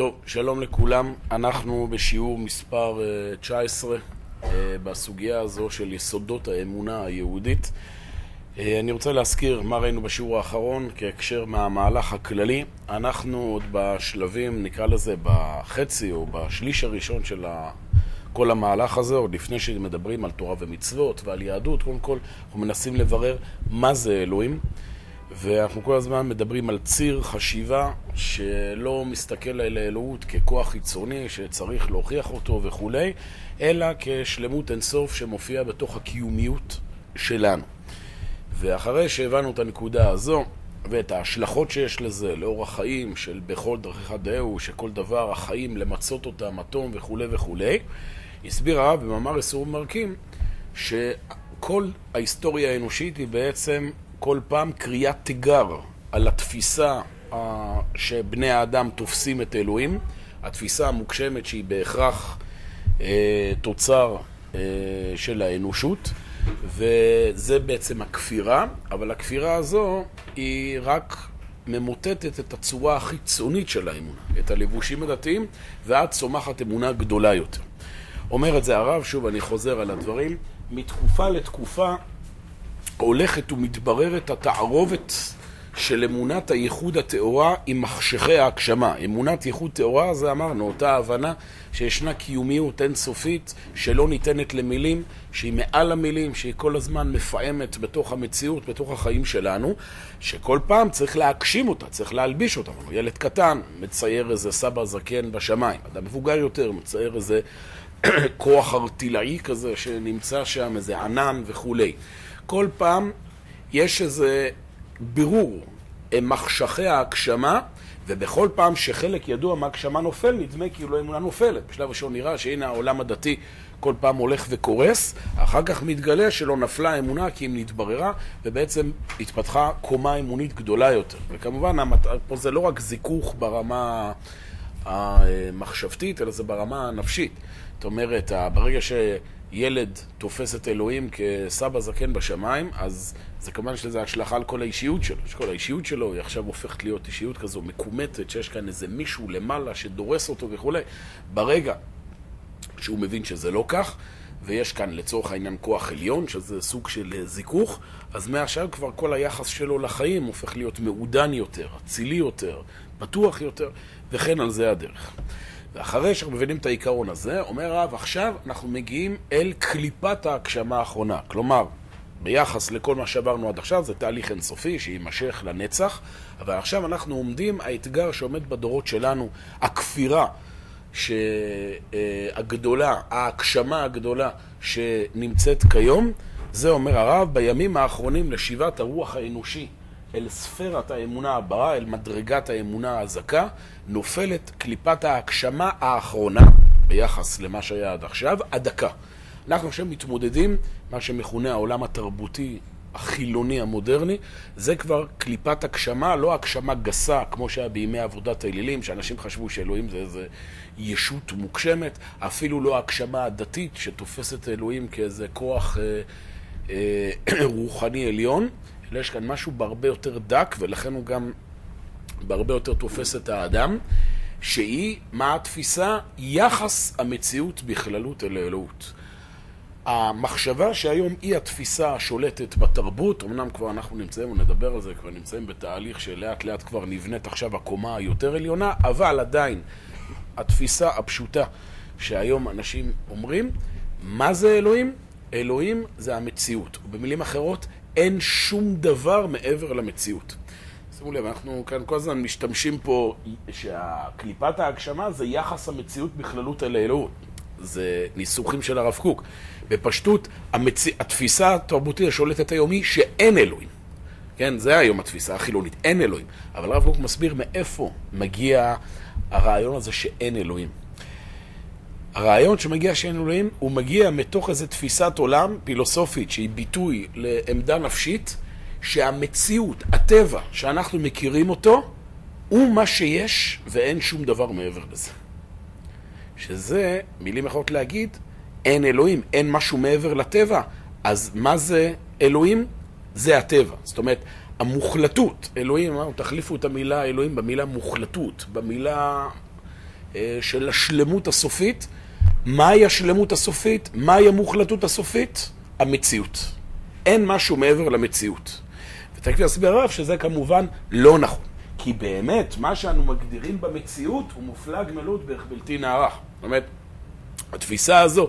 טוב, שלום לכולם. אנחנו בשיעור מספר אה, 19 אה, בסוגיה הזו של יסודות האמונה היהודית. אה, אני רוצה להזכיר מה ראינו בשיעור האחרון כהקשר מהמהלך הכללי. אנחנו עוד בשלבים, נקרא לזה בחצי או בשליש הראשון של. כל המהלך הזה, עוד לפני שמדברים על תורה ומצוות ועל יהדות, קודם כל אנחנו מנסים לברר מה זה אלוהים. ואנחנו כל הזמן מדברים על ציר חשיבה שלא מסתכל על האלוהות ככוח חיצוני שצריך להוכיח אותו וכולי, אלא כשלמות אינסוף שמופיע בתוך הקיומיות שלנו. ואחרי שהבנו את הנקודה הזו ואת ההשלכות שיש לזה לאור החיים של בכל דרכיך דאו, שכל דבר החיים למצות אותם, מתום וכולי וכולי, הסביר הרב במאמר איסור מרקים שכל ההיסטוריה האנושית היא בעצם כל פעם קריאת תיגר על התפיסה שבני האדם תופסים את אלוהים, התפיסה המוגשמת שהיא בהכרח אה, תוצר אה, של האנושות, וזה בעצם הכפירה, אבל הכפירה הזו היא רק ממוטטת את הצורה החיצונית של האמונה, את הלבושים הדתיים, ואז צומחת אמונה גדולה יותר. אומר את זה הרב, שוב אני חוזר על הדברים, מתקופה לתקופה הולכת ומתבררת התערובת של אמונת הייחוד הטהורה עם מחשכי ההגשמה. אמונת ייחוד טהורה זה אמרנו, אותה הבנה שישנה קיומיות אינסופית שלא ניתנת למילים, שהיא מעל המילים, שהיא כל הזמן מפעמת בתוך המציאות, בתוך החיים שלנו, שכל פעם צריך להגשים אותה, צריך להלביש אותה. ילד קטן מצייר איזה סבא זקן בשמיים, אדם מבוגר יותר מצייר איזה כוח ארטילאי כזה שנמצא שם, איזה ענן וכולי. כל פעם יש איזה בירור מחשכי ההגשמה, ובכל פעם שחלק ידוע מהגשמה נופל, נדמה כאילו האמונה נופלת. בשלב ראשון נראה שהנה העולם הדתי כל פעם הולך וקורס, אחר כך מתגלה שלא נפלה האמונה כי אם נתבררה, ובעצם התפתחה קומה אמונית גדולה יותר. וכמובן, פה זה לא רק זיכוך ברמה המחשבתית, אלא זה ברמה הנפשית. זאת אומרת, ברגע ש... ילד תופס את אלוהים כסבא זקן בשמיים, אז זה כמובן יש השלכה על כל האישיות שלו. שכל האישיות שלו היא עכשיו הופכת להיות אישיות כזו מקומטת, שיש כאן איזה מישהו למעלה שדורס אותו וכולי. ברגע שהוא מבין שזה לא כך, ויש כאן לצורך העניין כוח עליון, שזה סוג של זיכוך, אז מעכשיו כבר כל היחס שלו לחיים הופך להיות מעודן יותר, אצילי יותר, פתוח יותר, וכן על זה הדרך. ואחרי שאנחנו מבינים את העיקרון הזה, אומר הרב, עכשיו אנחנו מגיעים אל קליפת ההגשמה האחרונה. כלומר, ביחס לכל מה שעברנו עד עכשיו, זה תהליך אינסופי שיימשך לנצח, אבל עכשיו אנחנו עומדים, האתגר שעומד בדורות שלנו, הכפירה הגדולה, ההגשמה הגדולה שנמצאת כיום, זה אומר הרב, בימים האחרונים לשיבת הרוח האנושי אל ספרת האמונה הבאה, אל מדרגת האמונה הזכה, נופלת קליפת ההגשמה האחרונה ביחס למה שהיה עד עכשיו, הדקה. אנחנו עכשיו מתמודדים, מה שמכונה העולם התרבותי החילוני המודרני, זה כבר קליפת הגשמה, לא הגשמה גסה, כמו שהיה בימי עבודת האלילים, שאנשים חשבו שאלוהים זה איזה ישות מוגשמת, אפילו לא הגשמה הדתית שתופסת אלוהים כאיזה כוח אה, אה, רוחני עליון, אלא יש כאן משהו בהרבה יותר דק, ולכן הוא גם בהרבה יותר תופס את האדם, שהיא, מה התפיסה? יחס המציאות בכללות אל האלוהות. המחשבה שהיום היא התפיסה השולטת בתרבות, אמנם כבר אנחנו נמצאים, ונדבר על זה, כבר נמצאים בתהליך שלאט לאט כבר נבנית עכשיו הקומה היותר עליונה, אבל עדיין התפיסה הפשוטה שהיום אנשים אומרים, מה זה אלוהים? אלוהים זה המציאות, ובמילים אחרות, אין שום דבר מעבר למציאות. שימו לב, אנחנו כאן כל הזמן משתמשים פה שהקליפת ההגשמה זה יחס המציאות בכללות אל האלוהות. זה ניסוחים של הרב קוק. בפשטות, המצ... התפיסה התרבותית השולטת היום היא שאין אלוהים. כן, זה היום התפיסה החילונית, אין אלוהים. אבל הרב קוק מסביר מאיפה מגיע הרעיון הזה שאין אלוהים. הרעיון שמגיע שאין אלוהים, הוא מגיע מתוך איזו תפיסת עולם פילוסופית שהיא ביטוי לעמדה נפשית, שהמציאות, הטבע שאנחנו מכירים אותו, הוא מה שיש ואין שום דבר מעבר לזה. שזה, מילים יכולות להגיד, אין אלוהים, אין משהו מעבר לטבע. אז מה זה אלוהים? זה הטבע. זאת אומרת, המוחלטות, אלוהים, תחליפו את המילה אלוהים במילה מוחלטות, במילה אה, של השלמות הסופית. מהי השלמות הסופית? מהי המוחלטות הסופית? המציאות. אין משהו מעבר למציאות. ותכף יסביר הרב שזה כמובן לא נכון. כי באמת, מה שאנו מגדירים במציאות הוא מופלג מלות בערך בלתי נערך. זאת אומרת, התפיסה הזו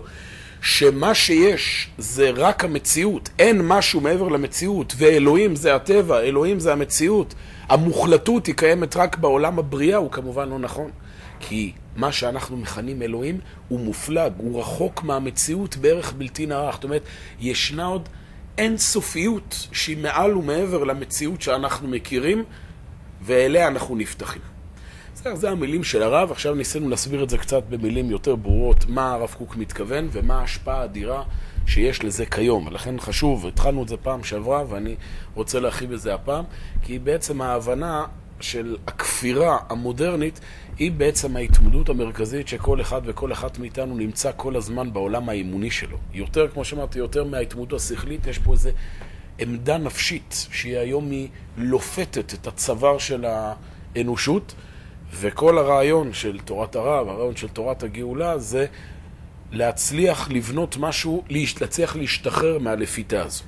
שמה שיש זה רק המציאות, אין משהו מעבר למציאות, ואלוהים זה הטבע, אלוהים זה המציאות, המוחלטות היא קיימת רק בעולם הבריאה, הוא כמובן לא נכון. כי מה שאנחנו מכנים אלוהים הוא מופלג, הוא רחוק מהמציאות בערך בלתי נערך. זאת אומרת, ישנה עוד אין סופיות שהיא מעל ומעבר למציאות שאנחנו מכירים, ואליה אנחנו נפתחים. זה, זה המילים של הרב, עכשיו ניסינו להסביר את זה קצת במילים יותר ברורות, מה הרב קוק מתכוון ומה ההשפעה האדירה שיש לזה כיום. ולכן חשוב, התחלנו את זה פעם שעברה ואני רוצה להרחיב את זה הפעם, כי בעצם ההבנה של הכפירה המודרנית היא בעצם ההתמודדות המרכזית שכל אחד וכל אחת מאיתנו נמצא כל הזמן בעולם האימוני שלו. יותר, כמו שאמרתי, יותר מההתמודדות השכלית, יש פה איזה עמדה נפשית שהיא היום היא לופתת את הצוואר של האנושות. וכל הרעיון של תורת הרב, הרעיון של תורת הגאולה, זה להצליח לבנות משהו, להצליח להשתחרר מהלפיתה הזו.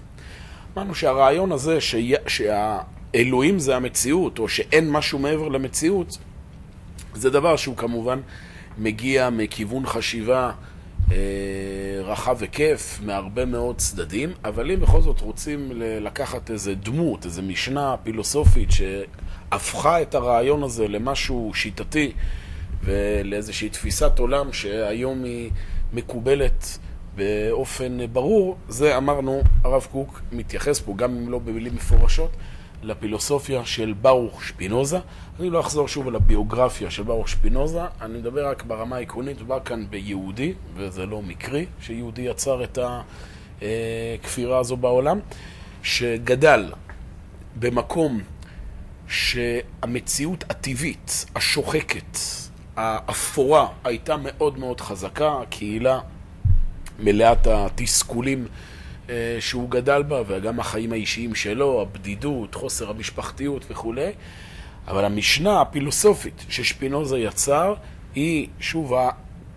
אמרנו שהרעיון הזה שיה, שהאלוהים זה המציאות, או שאין משהו מעבר למציאות, זה דבר שהוא כמובן מגיע מכיוון חשיבה אה, רחב היקף, מהרבה מאוד צדדים, אבל אם בכל זאת רוצים לקחת איזה דמות, איזה משנה פילוסופית שהפכה את הרעיון הזה למשהו שיטתי ולאיזושהי תפיסת עולם שהיום היא מקובלת באופן ברור, זה אמרנו, הרב קוק מתייחס פה, גם אם לא במילים מפורשות, לפילוסופיה של ברוך שפינוזה. אני לא אחזור שוב על הביוגרפיה של ברוך שפינוזה, אני מדבר רק ברמה העקרונית, מדובר כאן ביהודי, וזה לא מקרי שיהודי יצר את הכפירה הזו בעולם, שגדל במקום שהמציאות הטבעית, השוחקת, האפורה, הייתה מאוד מאוד חזקה, הקהילה מלאת התסכולים אה, שהוא גדל בה, וגם החיים האישיים שלו, הבדידות, חוסר המשפחתיות וכולי. אבל המשנה הפילוסופית ששפינוזה יצר, היא שוב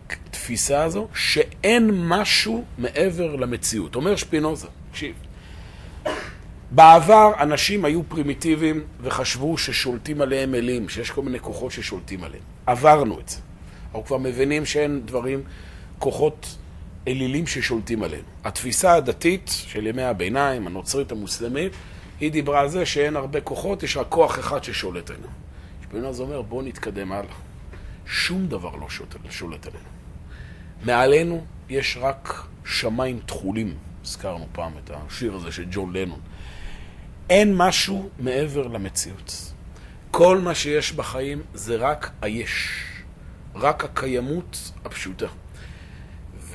התפיסה הזו שאין משהו מעבר למציאות. אומר שפינוזה, תקשיב, בעבר אנשים היו פרימיטיביים וחשבו ששולטים עליהם אלים, שיש כל מיני כוחות ששולטים עליהם. עברנו את זה. אנחנו כבר מבינים שאין דברים, כוחות אלילים ששולטים עלינו. התפיסה הדתית של ימי הביניים, הנוצרית המוסלמית, היא דיברה על זה שאין הרבה כוחות, יש רק כוח אחד ששולט עלינו. שפינז אומר, בואו נתקדם הלאה. שום דבר לא שולט עלינו. מעלינו יש רק שמיים תכולים. הזכרנו פעם את השיר הזה של ג'ון לנון. אין משהו מעבר למציאות. כל מה שיש בחיים זה רק היש. רק הקיימות הפשוטה.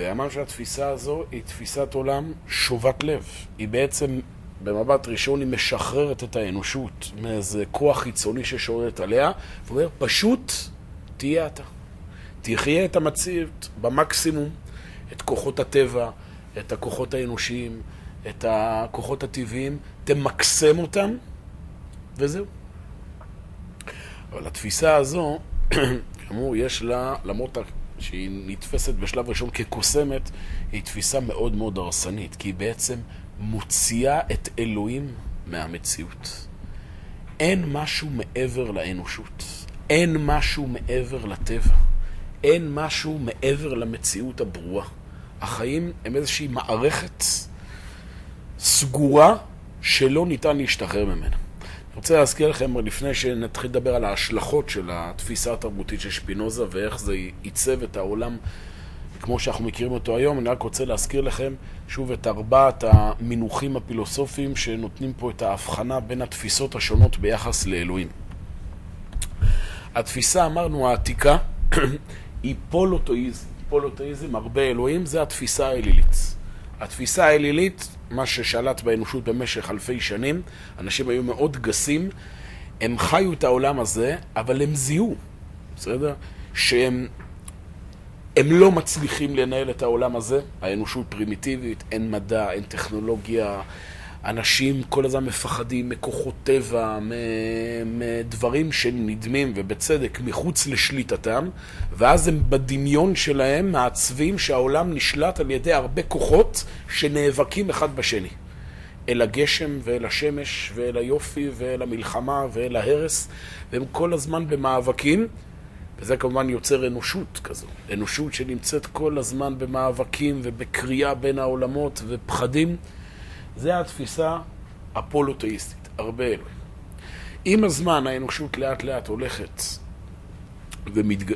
ואמר שהתפיסה הזו היא תפיסת עולם שובת לב. היא בעצם, במבט ראשון, היא משחררת את האנושות מאיזה כוח חיצוני ששולט עליה, ואומר, פשוט תהיה אתה. תחיה את המציאות במקסימום, את כוחות הטבע, את הכוחות האנושיים, את הכוחות הטבעיים, תמקסם אותם, וזהו. אבל התפיסה הזו, כאמור, יש לה, למרות שהיא נתפסת בשלב ראשון כקוסמת, היא תפיסה מאוד מאוד הרסנית, כי היא בעצם מוציאה את אלוהים מהמציאות. אין משהו מעבר לאנושות, אין משהו מעבר לטבע, אין משהו מעבר למציאות הברורה. החיים הם איזושהי מערכת סגורה שלא ניתן להשתחרר ממנה. אני רוצה להזכיר לכם, לפני שנתחיל לדבר על ההשלכות של התפיסה התרבותית של שפינוזה ואיך זה עיצב את העולם כמו שאנחנו מכירים אותו היום, אני רק רוצה להזכיר לכם שוב את ארבעת המינוחים הפילוסופיים שנותנים פה את ההבחנה בין התפיסות השונות ביחס לאלוהים. התפיסה, אמרנו, העתיקה, היא פולוטואיזם. פולוטואיזם, הרבה אלוהים, זה התפיסה האלילית. התפיסה האלילית, מה ששלט באנושות במשך אלפי שנים, אנשים היו מאוד גסים, הם חיו את העולם הזה, אבל הם זיהו, בסדר? שהם הם לא מצליחים לנהל את העולם הזה, האנושות פרימיטיבית, אין מדע, אין טכנולוגיה, אנשים כל הזמן מפחדים מכוחות טבע, מדברים שנדמים, ובצדק, מחוץ לשליטתם, ואז הם בדמיון שלהם מעצבים שהעולם נשלט על ידי הרבה כוחות שנאבקים אחד בשני. אל הגשם ואל השמש ואל היופי ואל המלחמה ואל ההרס, והם כל הזמן במאבקים, וזה כמובן יוצר אנושות כזו. אנושות שנמצאת כל הזמן במאבקים ובקריאה בין העולמות ופחדים. זה התפיסה הפולותאיסטית, הרבה אלוהים. עם הזמן האנושות לאט לאט הולכת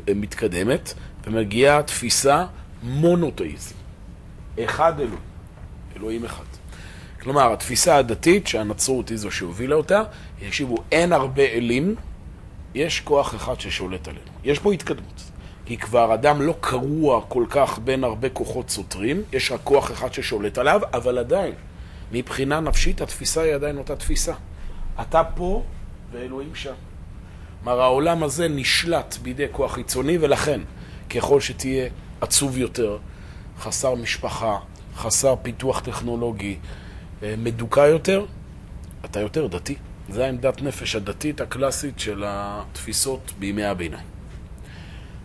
ומתקדמת, ומגיעה תפיסה מונותאיזם. אחד אלוהים, אלוהים אחד. כלומר, התפיסה הדתית, שהנצרות היא זו שהובילה אותה, יקשיבו, אין הרבה אלים, יש כוח אחד ששולט עלינו. יש פה התקדמות. כי כבר אדם לא קרוע כל כך בין הרבה כוחות סותרים, יש רק כוח אחד ששולט עליו, אבל עדיין, מבחינה נפשית התפיסה היא עדיין אותה תפיסה. אתה פה ואלוהים שם. כלומר, העולם הזה נשלט בידי כוח חיצוני, ולכן, ככל שתהיה עצוב יותר, חסר משפחה, חסר פיתוח טכנולוגי, אה, מדוכא יותר, אתה יותר דתי. זו העמדת נפש הדתית הקלאסית של התפיסות בימי הביניים.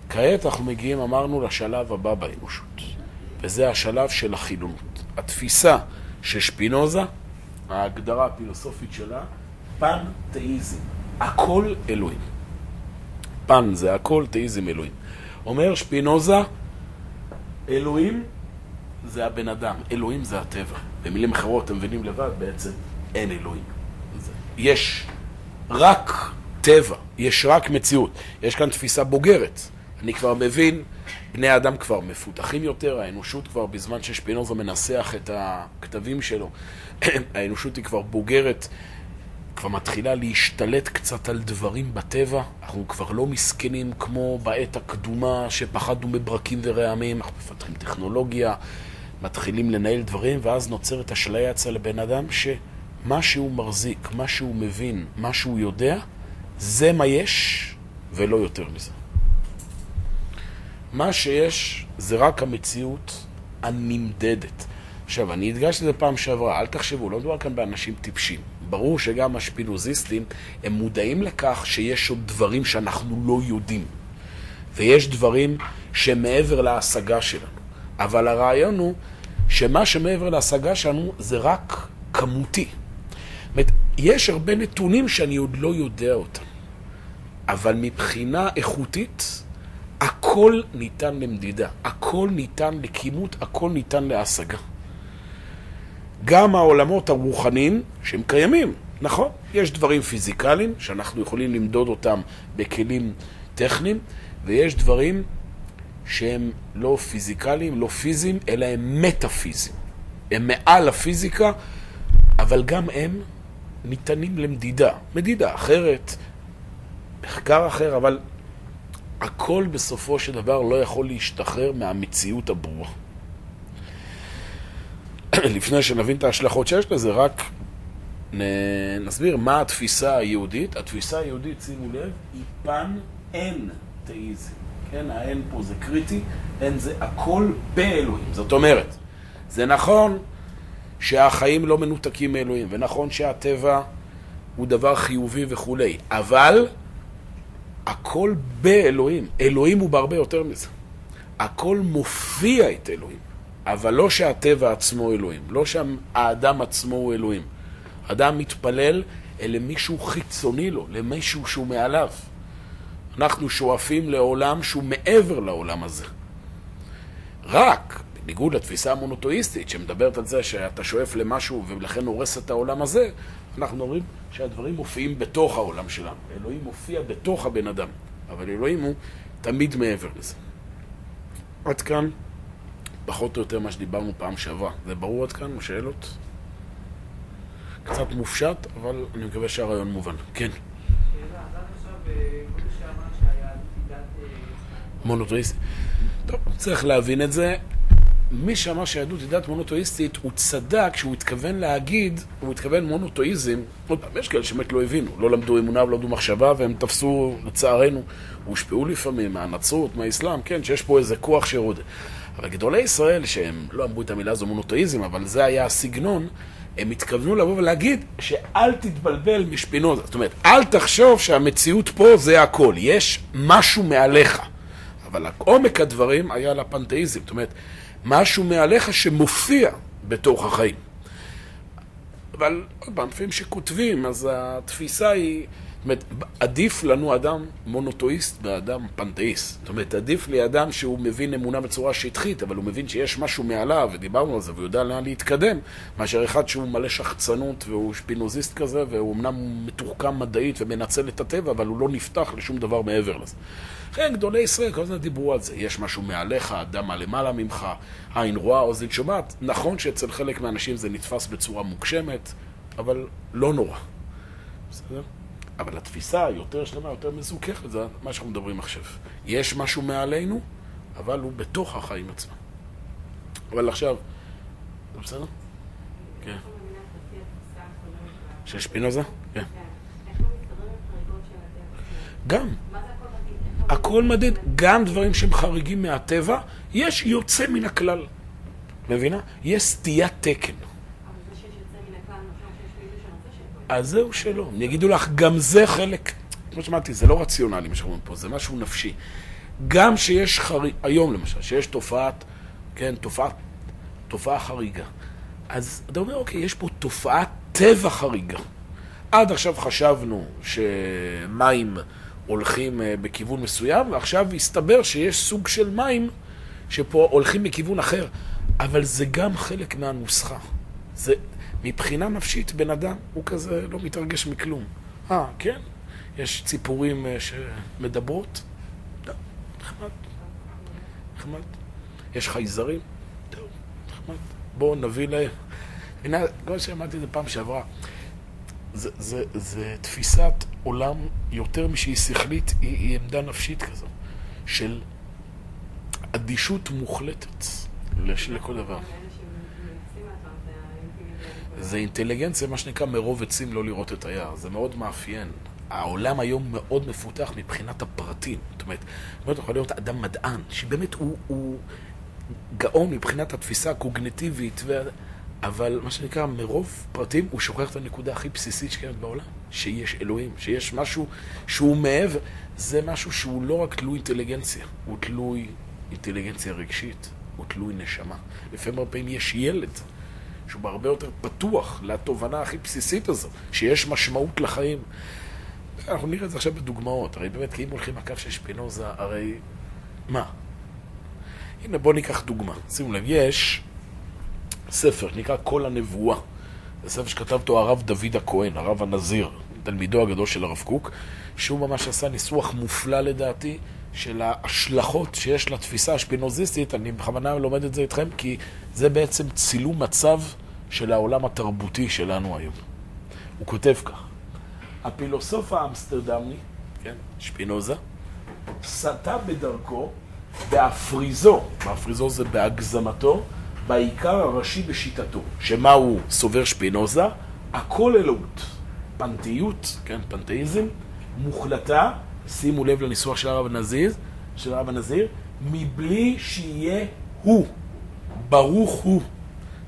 כעת אנחנו מגיעים, אמרנו, לשלב הבא באנושות, וזה השלב של החילונות. התפיסה של שפינוזה, ההגדרה הפילוסופית שלה, פן-תאיזם, הכל אלוהים. פן זה הכל, תאיזם אלוהים. אומר שפינוזה, אלוהים זה הבן אדם, אלוהים זה הטבע. במילים אחרות, אתם מבינים לבד, בעצם אין אלוהים. יש רק טבע, יש רק מציאות. יש כאן תפיסה בוגרת. אני כבר מבין, בני האדם כבר מפותחים יותר, האנושות כבר, בזמן ששפינוזה מנסח את הכתבים שלו, האנושות היא כבר בוגרת, כבר מתחילה להשתלט קצת על דברים בטבע. אנחנו כבר לא מסכנים כמו בעת הקדומה, שפחדנו מברקים ורעמים, אנחנו מפתחים טכנולוגיה, מתחילים לנהל דברים, ואז נוצרת אשליה אצל הבן אדם שמה שהוא מחזיק, מה שהוא מבין, מה שהוא יודע, זה מה יש ולא יותר מזה. מה שיש זה רק המציאות הנמדדת. עכשיו, אני הדגשתי את זה פעם שעברה, אל תחשבו, לא מדובר כאן באנשים טיפשים. ברור שגם השפינוזיסטים, הם מודעים לכך שיש עוד דברים שאנחנו לא יודעים. ויש דברים שמעבר להשגה שלנו. אבל הרעיון הוא שמה שמעבר להשגה שלנו זה רק כמותי. זאת אומרת, יש הרבה נתונים שאני עוד לא יודע אותם, אבל מבחינה איכותית, הכל ניתן למדידה, הכל ניתן לכימות, הכל ניתן להשגה. גם העולמות הרוחניים, שהם קיימים, נכון, יש דברים פיזיקליים שאנחנו יכולים למדוד אותם בכלים טכניים, ויש דברים שהם לא פיזיקליים, לא פיזיים, אלא הם מטאפיזיים. הם מעל הפיזיקה, אבל גם הם ניתנים למדידה. מדידה אחרת, מחקר אחר, אבל הכל בסופו של דבר לא יכול להשתחרר מהמציאות הברורה. לפני שנבין את ההשלכות שיש לזה, רק נסביר מה התפיסה היהודית. התפיסה היהודית, שימו לב, היא פן אין תאיזם. כן, האין פה זה קריטי, אין זה הכל באלוהים. זאת אומרת, זה נכון שהחיים לא מנותקים מאלוהים, ונכון שהטבע הוא דבר חיובי וכולי, אבל הכל באלוהים. אלוהים הוא בהרבה יותר מזה. הכל מופיע את אלוהים, אבל לא שהטבע עצמו אלוהים, לא שהאדם עצמו הוא אלוהים. אדם מתפלל אל מישהו חיצוני לו, למישהו שהוא מעליו. אנחנו שואפים לעולם שהוא מעבר לעולם הזה. רק, בניגוד לתפיסה המונותואיסטית שמדברת על זה שאתה שואף למשהו ולכן הורס את העולם הזה, אנחנו אומרים שהדברים מופיעים בתוך העולם שלנו. אלוהים מופיע בתוך הבן אדם, אבל אלוהים הוא תמיד מעבר לזה. עד כאן, פחות או יותר מה שדיברנו פעם שעברה. זה ברור עד כאן? שאלות? קצת מופשט, אבל אני מקווה שהרעיון מובן. כן. עכשיו, אה, מונותואיסטית. טוב, צריך להבין את זה. מי שאמר שהיהדות היא דת מונותואיסטית, הוא צדק כשהוא התכוון להגיד, הוא התכוון מונותואיזם. עוד פעם, יש כאלה שבאמת לא הבינו, לא למדו אמונה ולא למדו מחשבה, והם תפסו, לצערנו, הושפעו לפעמים מהנצרות, מהאסלאם, כן, שיש פה איזה כוח שירוד. אבל גדולי ישראל, שהם לא אמרו את המילה הזו מונותואיזם, אבל זה היה הסגנון, הם התכוונו לבוא ולהגיד שאל תתבלבל משפינוזה. זאת אומרת, אל תחשוב שהמציאות פה זה הכל. יש משהו מעליך. אבל עומק הדברים היה לפנתאיזם. זאת אומרת, משהו מעליך שמופיע בתוך החיים. אבל עוד פעם, לפעמים שכותבים, אז התפיסה היא... זאת אומרת, עדיף לנו אדם מונותואיסט ואדם פנתאיסט. זאת אומרת, עדיף לי אדם שהוא מבין אמונה בצורה שטחית, אבל הוא מבין שיש משהו מעליו, ודיברנו על זה, והוא יודע לאן להתקדם, מאשר אחד שהוא מלא שחצנות והוא שפינוזיסט כזה, והוא אמנם מתוחכם מדעית ומנצל את הטבע, אבל הוא לא נפתח לשום דבר מעבר לזה. כן, גדולי ישראל כל הזמן דיברו על זה. יש משהו מעליך, אדם הלמעלה ממך, עין רואה, אוזן שומעת. נכון שאצל חלק מהאנשים זה נתפס בצורה מוגשמת, אבל לא נורא. בסדר? אבל התפיסה היותר שלמה, יותר מזוככת, זה מה שאנחנו מדברים עכשיו. יש משהו מעלינו, אבל הוא בתוך החיים עצמם. אבל עכשיו, זה בסדר? כן. של שפינוזה? כן. גם. הכל מדיד, גם דברים שהם חריגים מהטבע, יש יוצא מן הכלל. מבינה? יש סטיית תקן. אז זהו שלא. הם יגידו לך, גם זה חלק, כמו שאמרתי, זה לא רציונלי מה שאנחנו פה, זה משהו נפשי. גם שיש חריג, היום למשל, שיש תופעת, כן, תופעה, תופעה חריגה. אז אתה אומר, אוקיי, יש פה תופעת טבע חריגה. עד עכשיו חשבנו שמים הולכים אה, בכיוון מסוים, ועכשיו הסתבר שיש סוג של מים שפה הולכים בכיוון אחר. אבל זה גם חלק מהנוסחה. זה, מבחינה נפשית, בן אדם הוא כזה לא מתרגש מכלום. אה, כן? יש ציפורים אה, שמדברות? לא, נחמד. נחמד. יש חייזרים? נחמד. בואו נביא להם. הנה, כמו שאמרתי את זה פעם שעברה, זה, זה, זה תפיסת עולם יותר משהיא שכלית, היא, היא עמדה נפשית כזו, של אדישות מוחלטת לכל דבר. זה אינטליגנציה, מה שנקרא מרוב עצים לא לראות את היער. זה מאוד מאפיין. העולם היום מאוד מפותח מבחינת הפרטים. זאת אומרת, זאת יכול להיות אדם מדען, שבאמת הוא, הוא גאון מבחינת התפיסה הקוגנטיבית, ו... אבל מה שנקרא, מרוב פרטים הוא שוכח את הנקודה הכי בסיסית שקיימת בעולם, שיש אלוהים, שיש משהו שהוא מעבר, זה משהו שהוא לא רק תלוי אינטליגנציה, הוא תלוי אינטליגנציה רגשית, הוא תלוי נשמה. לפעמים הרבה פעמים יש ילד שהוא הרבה יותר פתוח לתובנה הכי בסיסית הזו, שיש משמעות לחיים. אנחנו נראה את זה עכשיו בדוגמאות, הרי באמת, כי אם הולכים לקו של שפינוזה, הרי... מה? הנה בואו ניקח דוגמה. שימו לב, יש ספר נקרא כל הנבואה. זה ספר שכתב אותו הרב דוד הכהן, הרב הנזיר, תלמידו הגדול של הרב קוק, שהוא ממש עשה ניסוח מופלא לדעתי של ההשלכות שיש לתפיסה השפינוזיסטית, אני בכוונה לומד את זה איתכם, כי זה בעצם צילום מצב של העולם התרבותי שלנו היום. הוא כותב כך: הפילוסוף האמסטרדמי, כן, שפינוזה, סטה בדרכו בהפריזו, בהפריזו זה בהגזמתו, בעיקר הראשי בשיטתו, שמה הוא סובר שפינוזה? הכל אלוהות, פנתיות, כן, פנתאיזם, מוחלטה, שימו לב לניסוח של הרב הנזיר, של הרב הנזיר, מבלי שיהיה הוא, ברוך הוא.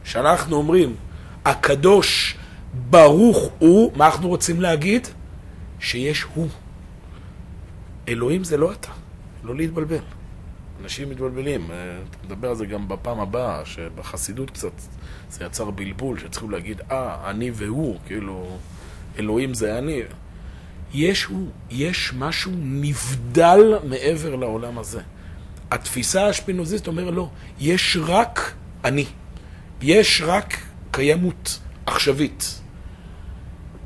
שאנחנו אומרים, הקדוש ברוך הוא, מה אנחנו רוצים להגיד? שיש הוא. אלוהים זה לא אתה, לא להתבלבל. אנשים מתבלבלים, אה, נדבר על זה גם בפעם הבאה, שבחסידות קצת זה יצר בלבול, שצריכים להגיד, אה, אני והוא, כאילו, אלוהים זה אני. יש הוא, יש משהו נבדל מעבר לעולם הזה. התפיסה האשפנוזיסט אומר לא, יש רק אני. יש רק קיימות עכשווית.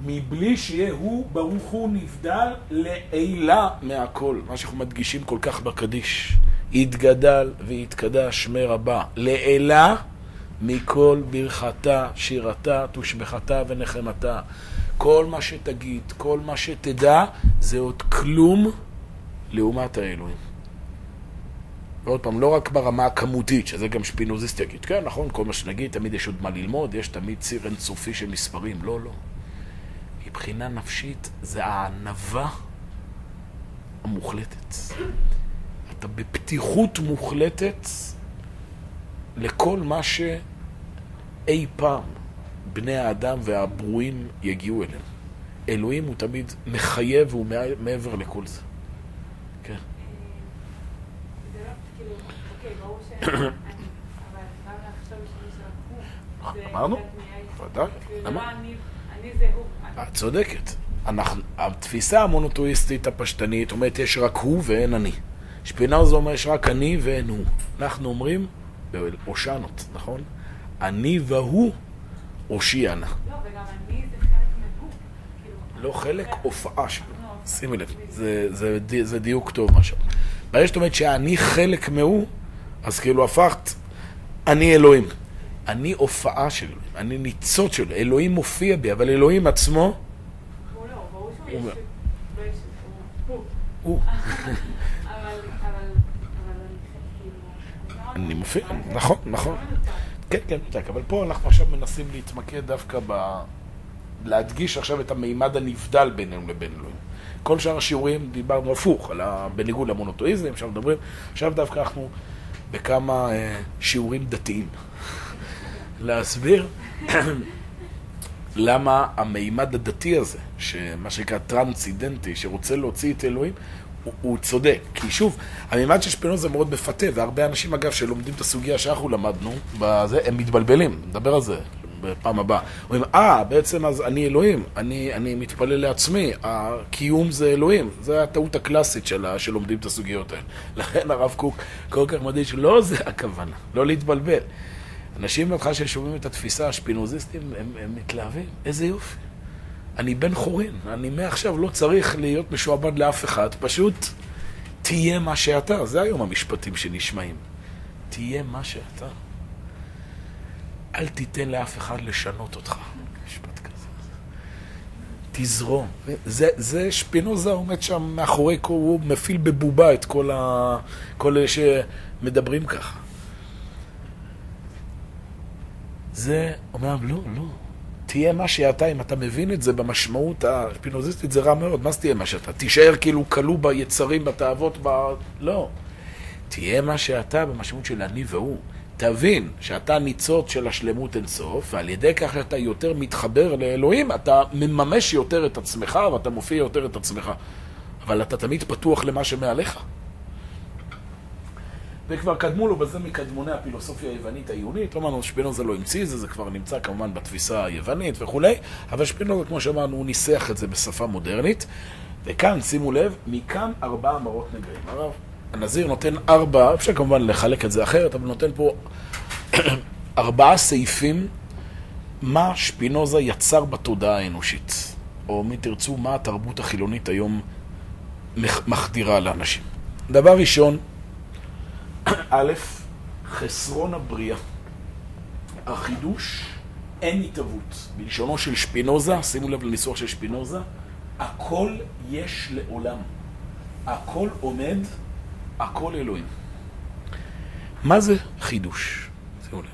מבלי שיהיה הוא, ברוך הוא נבדל לעילה מהכל. מה שאנחנו מדגישים כל כך בקדיש. יתגדל ויתקדש שמי רבה. לעילה מכל ברכתה, שירתה, תושבחתה ונחמתה. כל מה שתגיד, כל מה שתדע, זה עוד כלום לעומת האלוהים. ועוד פעם, לא רק ברמה הכמותית, שזה גם שפינוזיסט יגיד, כן, נכון, כל מה שנגיד, תמיד יש עוד מה ללמוד, יש תמיד ציר אינסופי של מספרים. לא, לא. מבחינה נפשית זה הענווה המוחלטת. אתה בפתיחות מוחלטת לכל מה שאי פעם בני האדם והברואים יגיעו אליהם. אלוהים הוא תמיד מחייב והוא מעבר לכל זה. כן. לא, כאילו, אוקיי, אמרנו? ודאי. כאילו, אמר- לא את צודקת. אנחנו, התפיסה המונותואיסטית הפשטנית אומרת יש רק הוא ואין אני. שפינאוזה אומר יש רק אני ואין הוא. אנחנו אומרים בהושענות, נכון? אני והוא הושיענה. לא, וגם אני זה חלק. כאילו, לא חלק, הופעה שלו. לא, שימי לב, זה, דיוק טוב מה שאומר. ברגע שאת אומרת שאני חלק מהוא, אז כאילו הפכת, אני אלוהים. אני הופעה של אלוהים, אני ניצוץ של אלוהים. אלוהים מופיע בי, אבל אלוהים עצמו הוא לא, ברור שהוא ישות, הוא. אני מופיע, נכון, נכון. כן, כן, מנותק. אבל פה אנחנו עכשיו מנסים להתמקד דווקא ב... להדגיש עכשיו את המימד הנבדל בינינו לבין אלוהים. כל שאר השיעורים דיברנו הפוך, על ה... בניגוד למונותואיזם, עכשיו מדברים, עכשיו דווקא אנחנו בכמה אה, שיעורים דתיים. להסביר למה המימד הדתי הזה, שמה שנקרא טרנסידנטי, שרוצה להוציא את אלוהים, הוא, הוא צודק. כי שוב, המימד של שפינוזה מאוד מפתה, והרבה אנשים אגב שלומדים את הסוגיה שאנחנו למדנו, בזה, הם מתבלבלים, נדבר על זה בפעם הבאה. אומרים, אה, בעצם אז אני אלוהים, אני, אני מתפלל לעצמי, הקיום זה אלוהים. זו הטעות הקלאסית של, ה- שלומדים את הסוגיות האלה. לכן הרב קוק כל כך מדגיש, לא זה הכוונה, לא להתבלבל. אנשים בהתחלה ששומעים את התפיסה, השפינוזיסטים, הם, הם מתלהבים, איזה יופי. אני בן חורין, אני מעכשיו לא צריך להיות משועבד לאף אחד, פשוט תהיה מה שאתה. זה היום המשפטים שנשמעים. תהיה מה שאתה. אל תיתן לאף אחד לשנות אותך. משפט כזה. תזרום. זה, זה שפינוזה עומד שם מאחורי, הוא מפעיל בבובה את כל, ה, כל אלה שמדברים ככה. זה אומר, לא, לא. תהיה מה שאתה, אם אתה מבין את זה במשמעות השפינוזיסטית, זה רע מאוד. מה זה תהיה מה שאתה? תישאר כאילו כלוא ביצרים, בתאוות, ב... לא. תהיה מה שאתה במשמעות של אני והוא. תבין שאתה ניצוץ של השלמות אינסוף, ועל ידי כך שאתה יותר מתחבר לאלוהים, אתה מממש יותר את עצמך, ואתה מופיע יותר את עצמך. אבל אתה תמיד פתוח למה שמעליך. וכבר קדמו לו בזה מקדמוני הפילוסופיה היוונית העיונית. לא אמרנו, שפינוזה לא המציא את זה, זה כבר נמצא כמובן בתפיסה היוונית וכולי, אבל שפינוזה, כמו שאמרנו, הוא ניסח את זה בשפה מודרנית. וכאן, שימו לב, מכאן ארבעה מראות נגעים. הרב הנזיר נותן ארבע, אפשר כמובן לחלק את זה אחרת, אבל נותן פה ארבעה סעיפים מה שפינוזה יצר בתודעה האנושית. או מי תרצו, מה התרבות החילונית היום מח- מחדירה לאנשים. דבר ראשון, א', חסרון הבריאה. החידוש, אין התהוות. בלשונו של שפינוזה, שימו לב לניסוח של שפינוזה, הכל יש לעולם. הכל עומד, הכל אלוהים. מה זה חידוש? שימו לב.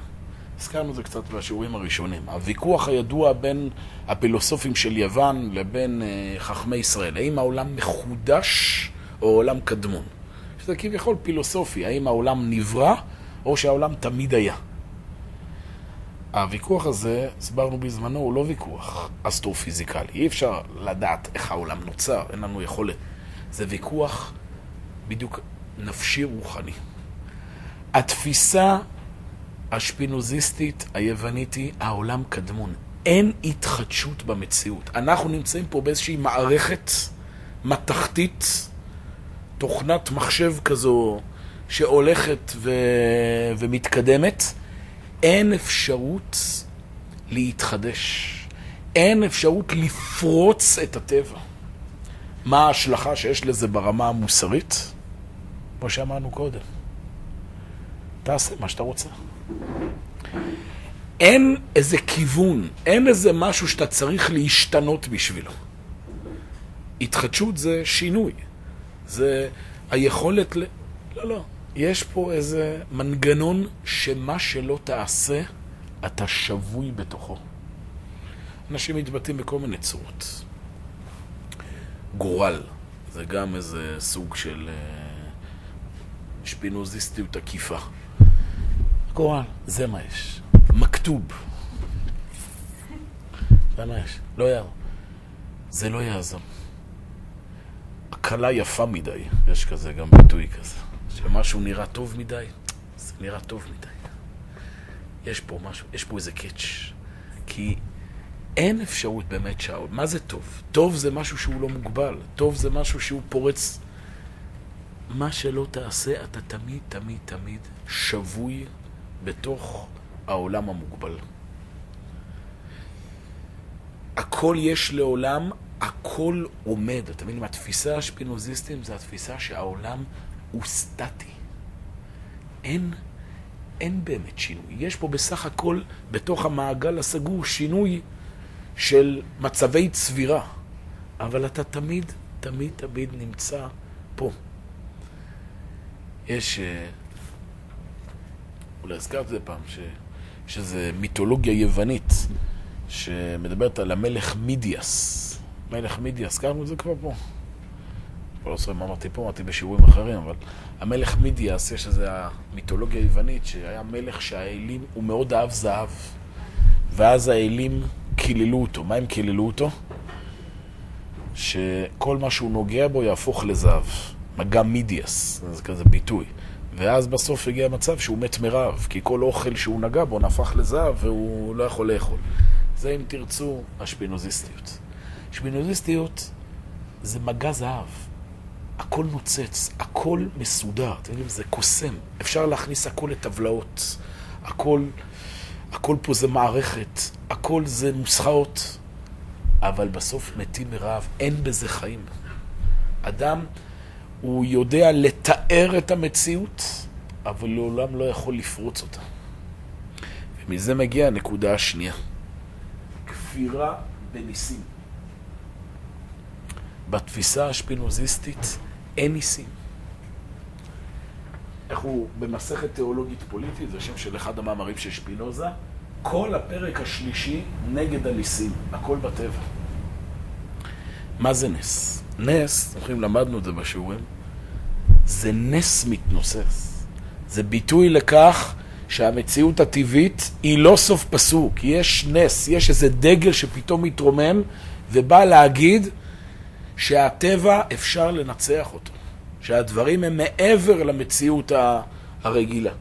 הזכרנו את זה קצת בשיעורים הראשונים. הוויכוח הידוע בין הפילוסופים של יוון לבין אה, חכמי ישראל. האם העולם מחודש או עולם קדמון? שזה כביכול פילוסופי, האם העולם נברא או שהעולם תמיד היה. הוויכוח הזה, הסברנו בזמנו, הוא לא ויכוח אסטרופיזיקלי. אי אפשר לדעת איך העולם נוצר, אין לנו יכולת. זה ויכוח בדיוק נפשי רוחני. התפיסה השפינוזיסטית היוונית היא העולם קדמון. אין התחדשות במציאות. אנחנו נמצאים פה באיזושהי מערכת מתכתית, תוכנת מחשב כזו שהולכת ו... ומתקדמת. אין אפשרות להתחדש. אין אפשרות לפרוץ את הטבע. מה ההשלכה שיש לזה ברמה המוסרית? כמו שאמרנו קודם. תעשה מה שאתה רוצה. אין איזה כיוון, אין איזה משהו שאתה צריך להשתנות בשבילו. התחדשות זה שינוי. זה היכולת ל... לא, לא. יש פה איזה מנגנון שמה שלא תעשה, אתה שבוי בתוכו. אנשים מתבטאים בכל מיני צורות. גורל, זה גם איזה סוג של אה, שפינוזיסטיות עקיפה. גורל, זה מה יש. מכתוב. זה מה יש. לא יעזור. זה לא יעזור. הקלה יפה מדי, יש כזה גם ביטוי כזה. שמשהו נראה טוב מדי, זה נראה טוב מדי. יש פה משהו, יש פה איזה קאץ'. כי אין אפשרות באמת שאול. מה זה טוב? טוב זה משהו שהוא לא מוגבל. טוב זה משהו שהוא פורץ. מה שלא תעשה, אתה תמיד, תמיד, תמיד שבוי בתוך העולם המוגבל. הכל יש לעולם, הכל עומד. אתם מבינים, התפיסה השפינוזיסטית זה התפיסה שהעולם הוא סטטי. אין, אין באמת שינוי. יש פה בסך הכל, בתוך המעגל הסגור, שינוי של מצבי צבירה. אבל אתה תמיד, תמיד, תמיד נמצא פה. יש, אה, אולי הזכרת את זה פעם, ש, שזה מיתולוגיה יוונית שמדברת על המלך מידיאס. מלך מידיאס, הזכרנו את זה כבר פה. כבר לא זוכר מה אמרתי פה, אמרתי בשיעורים אחרים, אבל המלך מידיאס, יש איזו מיתולוגיה יוונית שהיה מלך שהאלים, הוא מאוד אהב זהב. ואז האלים קיללו אותו. מה הם קיללו אותו? שכל מה שהוא נוגע בו יהפוך לזהב. מגע מידיאס, זה כזה ביטוי. ואז בסוף הגיע מצב שהוא מת מרעב, כי כל אוכל שהוא נגע בו נהפך לזהב והוא לא יכול לאכול. זה, אם תרצו, השפינוזיסטיות. שפינוזיסטיות זה מגע זהב. הכל נוצץ, הכל מסודר, אתם יודעים, זה קוסם. אפשר להכניס הכל לטבלאות. הכל, הכל פה זה מערכת, הכל זה נוסחאות. אבל בסוף מתים מרעב, אין בזה חיים. אדם... הוא יודע לתאר את המציאות, אבל לעולם לא יכול לפרוץ אותה. ומזה מגיעה הנקודה השנייה. כפירה בניסים. בתפיסה השפינוזיסטית אין ניסים. איך הוא במסכת תיאולוגית פוליטית, זה שם של אחד המאמרים של שפינוזה, כל הפרק השלישי נגד הניסים, הכל בטבע. מה זה נס? נס, זוכרים, למדנו את זה בשיעורים, זה נס מתנוסס. זה ביטוי לכך שהמציאות הטבעית היא לא סוף פסוק, יש נס, יש איזה דגל שפתאום מתרומם ובא להגיד שהטבע אפשר לנצח אותו, שהדברים הם מעבר למציאות הרגילה.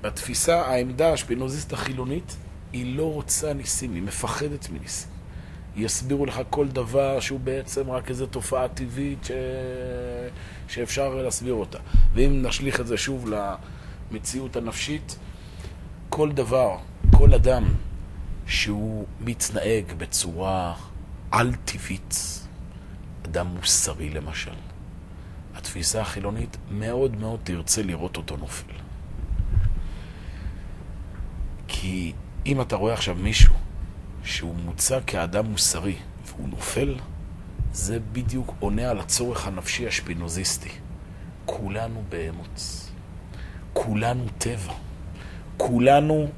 בתפיסה, העמדה השפינוזיסט החילונית, היא לא רוצה ניסים, היא מפחדת מניסים. יסבירו לך כל דבר שהוא בעצם רק איזו תופעה טבעית ש... שאפשר להסביר אותה. ואם נשליך את זה שוב למציאות הנפשית, כל דבר, כל אדם שהוא מתנהג בצורה על-טבעית, אדם מוסרי למשל, התפיסה החילונית מאוד מאוד תרצה לראות אותו נופל. כי אם אתה רואה עכשיו מישהו שהוא מוצג כאדם מוסרי והוא נופל, זה בדיוק עונה על הצורך הנפשי השפינוזיסטי. כולנו בהמות. כולנו טבע. כולנו...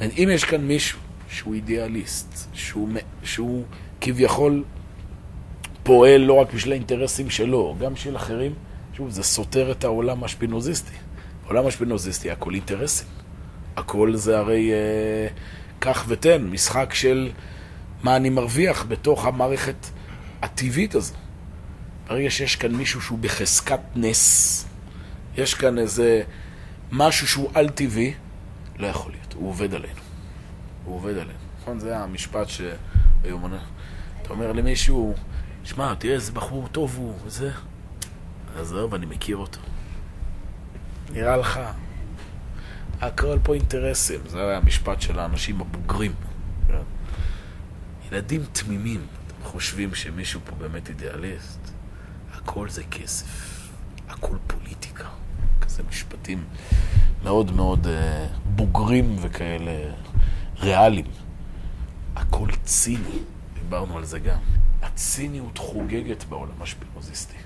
אם יש כאן מישהו שהוא אידיאליסט, שהוא, שהוא כביכול פועל לא רק בשביל האינטרסים שלו, גם של אחרים, שוב, זה סותר את העולם השפינוזיסטי. העולם השפינוזיסטי, הכל אינטרסים. הכל זה הרי אה, קח ותן, משחק של מה אני מרוויח בתוך המערכת הטבעית הזו. ברגע שיש כאן מישהו שהוא בחזקת נס, יש כאן איזה משהו שהוא על-טבעי, לא יכול להיות, הוא עובד עלינו. הוא עובד עלינו. נכון? זה המשפט שהיום. אתה אומר למישהו, שמע, תראה איזה בחור טוב הוא, וזה. עזוב, אני מכיר אותו. נראה לך. הכל פה אינטרסים, זה היה המשפט של האנשים הבוגרים. ילדים תמימים, חושבים שמישהו פה באמת אידיאליסט, הכל זה כסף, הכל פוליטיקה. כזה משפטים מאוד מאוד uh, בוגרים וכאלה ריאליים. הכל ציני, דיברנו על זה גם. הציניות חוגגת בעולם השפינוזיסטי.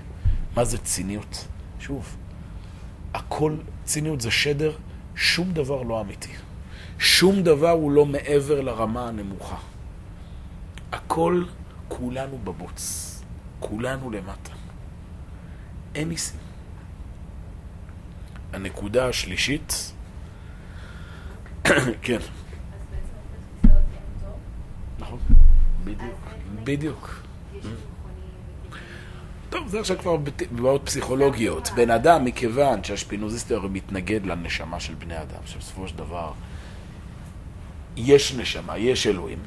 מה זה ציניות? שוב, הכל, ציניות זה שדר, שום דבר לא אמיתי. שום דבר הוא לא מעבר לרמה הנמוכה. הכל כולנו בבוץ, כולנו למטה. אין ניסים. הנקודה השלישית, כן. בדיוק, אז בדיוק. טוב, זה עכשיו כבר בעיות פסיכולוגיות. בן אדם, מכיוון שהשפינוזיסטי הרי מתנגד לנשמה של בני אדם, שבסופו של דבר יש נשמה, יש אלוהים,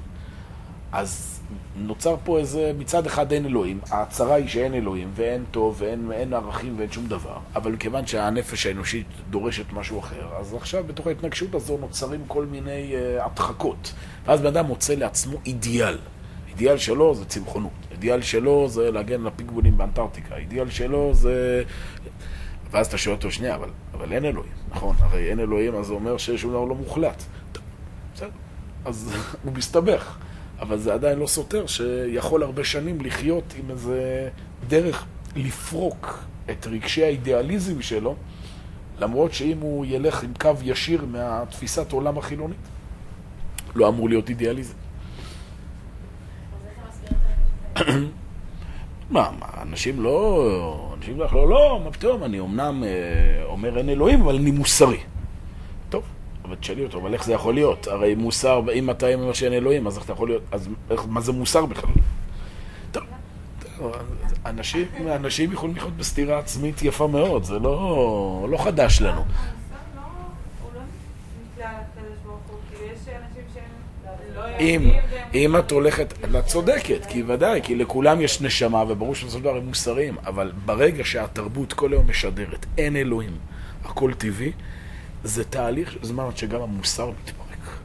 אז נוצר פה איזה, מצד אחד אין אלוהים, ההצהרה היא שאין אלוהים, ואין טוב, ואין אין ערכים, ואין שום דבר, אבל מכיוון שהנפש האנושית דורשת משהו אחר, אז עכשיו בתוך ההתנגשות הזו נוצרים כל מיני uh, הדחקות. ואז בן אדם מוצא לעצמו אידיאל. אידיאל שלו זה צמחונות, אידיאל שלו זה להגן על הפיגבונים באנטארקטיקה, אידיאל שלו זה... ואז אתה שואל אותו, שנייה, אבל, אבל אין אלוהים, נכון? הרי אין אלוהים, אז זה אומר ששום דבר לא מוחלט. בסדר, אז הוא מסתבך. אבל זה עדיין לא סותר שיכול הרבה שנים לחיות עם איזה דרך לפרוק את רגשי האידיאליזם שלו, למרות שאם הוא ילך עם קו ישיר מהתפיסת עולם החילונית, לא אמור להיות אידיאליזם. אז איך הם מסבירים את הרגש מה, מה, אנשים לא... אנשים לא, לא, לא, מה פתאום, אני אמנם אה, אומר אין אלוהים, אבל אני מוסרי. טוב, אבל תשאלי אותו, אבל איך זה יכול להיות? הרי מוסר, אם אתה אומר שאין אלוהים, אז איך אתה יכול להיות, אז איך, מה זה מוסר בכלל? אנשים, אנשים יכולים לחיות בסתירה עצמית יפה מאוד, זה לא, לא חדש לנו. המוסר לא, הוא לא נתלה על הקדוש ברוך הוא, כאילו יש אנשים שהם לא אם. אם את הולכת, את צודקת, כי ודאי, כי לכולם יש נשמה, וברור שבסופו של דבר הם מוסריים, אבל ברגע שהתרבות כל היום משדרת, אין אלוהים, הכל טבעי, זה תהליך, זמן עד שגם המוסר מתפרק.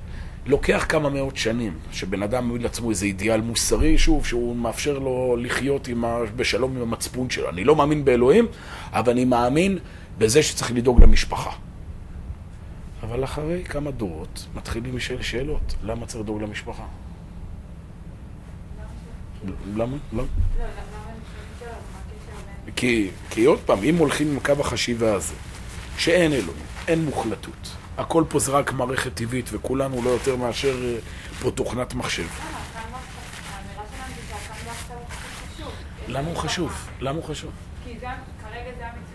לוקח כמה מאות שנים, שבן אדם מביא לעצמו איזה אידיאל מוסרי, שוב, שהוא מאפשר לו לחיות עם ה... בשלום עם המצפון שלו. אני לא מאמין באלוהים, אבל אני מאמין בזה שצריך לדאוג למשפחה. אבל אחרי כמה דורות מתחילים לשאול שאלות, למה צריך לדאוג למשפחה? למה? למה? לא. כי, כי עוד פעם, אם הולכים עם קו החשיבה הזה, שאין אלוהים, אין מוחלטות, הכל פה זה רק מערכת טבעית וכולנו לא יותר מאשר אה, פה תוכנת מחשב. למה? הוא חשוב. למה הוא. חשוב? כי כרגע זה.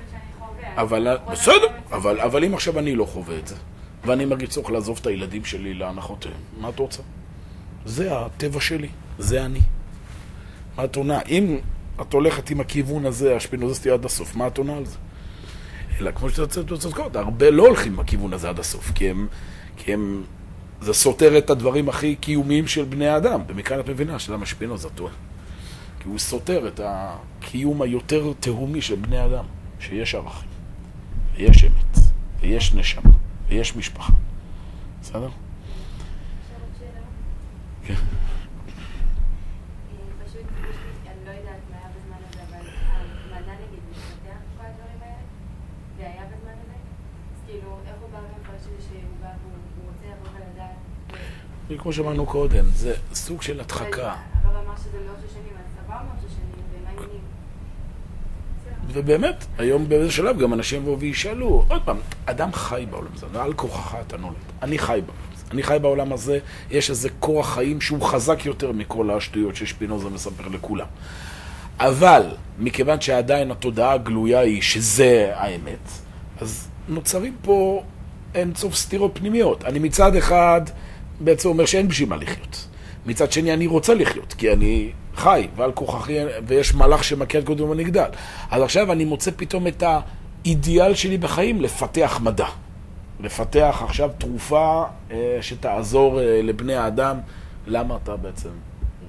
אבל בסדר. אבל, אבל אם עכשיו אני לא חווה את זה, ואני מרגיש צורך לעזוב את הילדים שלי להנחותיהם, מה את רוצה? זה הטבע שלי, זה אני. מה את עונה? אם את הולכת עם הכיוון הזה, השפינוזיסטי עד הסוף, מה את עונה על זה? אלא כמו שאתה צודקות, הרבה לא הולכים בכיוון הזה עד הסוף, כי הם, כי הם, זה סותר את הדברים הכי קיומיים של בני האדם. ומכאן את מבינה שלמה שפינוזה טועה. כי הוא סותר את הקיום היותר תהומי של בני אדם, שיש ערכים, ויש אמת, ויש נשמה, ויש משפחה. בסדר? כן. אה, לא כאילו? כמו שאמרנו קודם, זה סוג של הדחקה. הרב אמר שזה מאות שנים, אז שנים, ומה העניינים? ובאמת, היום באיזה שלב גם אנשים יבואו וישאלו, עוד פעם, אדם חי בעולם הזה, ועל כורחך אתה נולד. אני חי בעולם הזה. אני חי בעולם הזה, יש איזה כורח חיים שהוא חזק יותר מכל השטויות ששפינוזה מספר לכולם. אבל, מכיוון שעדיין התודעה הגלויה היא שזה האמת, אז נוצרים פה אין סוף סתירות פנימיות. אני מצד אחד בעצם אומר שאין בשביל מה לחיות. מצד שני, אני רוצה לחיות, כי אני חי, ועל כוככי, ויש מלאך שמכה את קודם ונגדל. אז עכשיו אני מוצא פתאום את האידיאל שלי בחיים, לפתח מדע. לפתח עכשיו תרופה אה, שתעזור אה, לבני האדם. למה אתה בעצם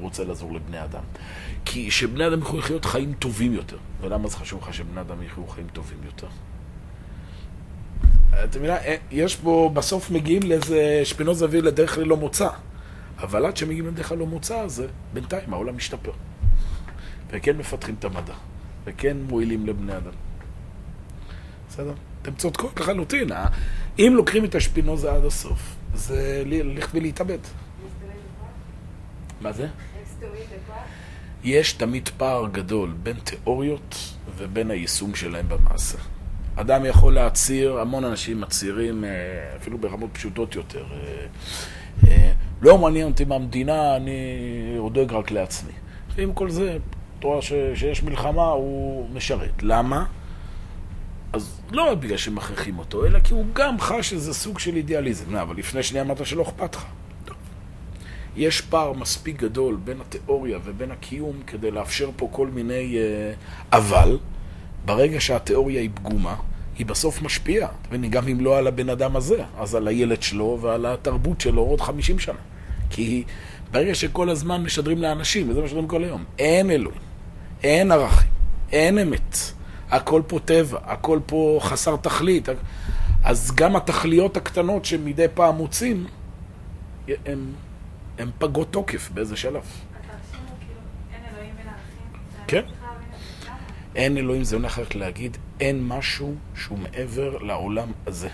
רוצה לעזור לבני אדם? כי שבני אדם יוכלו לחיות חיים טובים יותר. ולמה זה חשוב לך שבני אדם יחיו חיים טובים יותר? אתה מבין? אה, יש פה, בסוף מגיעים לאיזה שפינוזה הביא לדרך ללא מוצא. אבל עד שמגיעים לדרך ללא מוצא הזה, בינתיים העולם משתפר. וכן מפתחים את המדע, וכן מועילים לבני אדם. בסדר? אתם צודקות לחלוטין. אה? אם לוקחים את השפינוזה עד הסוף, זה ללכת ולהתאבד. מה זה? יש תמיד פער גדול בין תיאוריות ובין היישום שלהם במעשה. אדם יכול להצהיר, המון אנשים מצהירים, אה, אפילו ברמות פשוטות יותר. לא מעניין אותי מהמדינה, אני דואג רק לעצמי. ועם כל זה, אתה רואה שיש מלחמה, הוא משרת. למה? אז לא רק בגלל שמכריחים אותו, אלא כי הוא גם חש איזה סוג של אידיאליזם. לא, אבל לפני שנייה אמרת שלא אכפת לך. יש פער מספיק גדול בין התיאוריה ובין הקיום כדי לאפשר פה כל מיני... אה, אבל, ברגע שהתיאוריה היא פגומה, היא בסוף משפיעה. אתה מבין, גם אם לא על הבן אדם הזה, אז על הילד שלו ועל התרבות שלו עוד 50 שנה. כי ברגע שכל הזמן משדרים לאנשים, וזה משדרים כל היום, אין אלוהים, אין ערכים, אין אמת. הכל פה טבע, הכל פה חסר תכלית. אז גם התכליות הקטנות שמדי פעם מוצאים, הם, הם פגות תוקף באיזה שלב. התרשים הוא כאילו, אין אלוהים בין הערכים? כן. אני צריכה להבין את זה. למה? אין אלוהים, זה הולך רק להגיד, אין משהו שהוא מעבר לעולם הזה.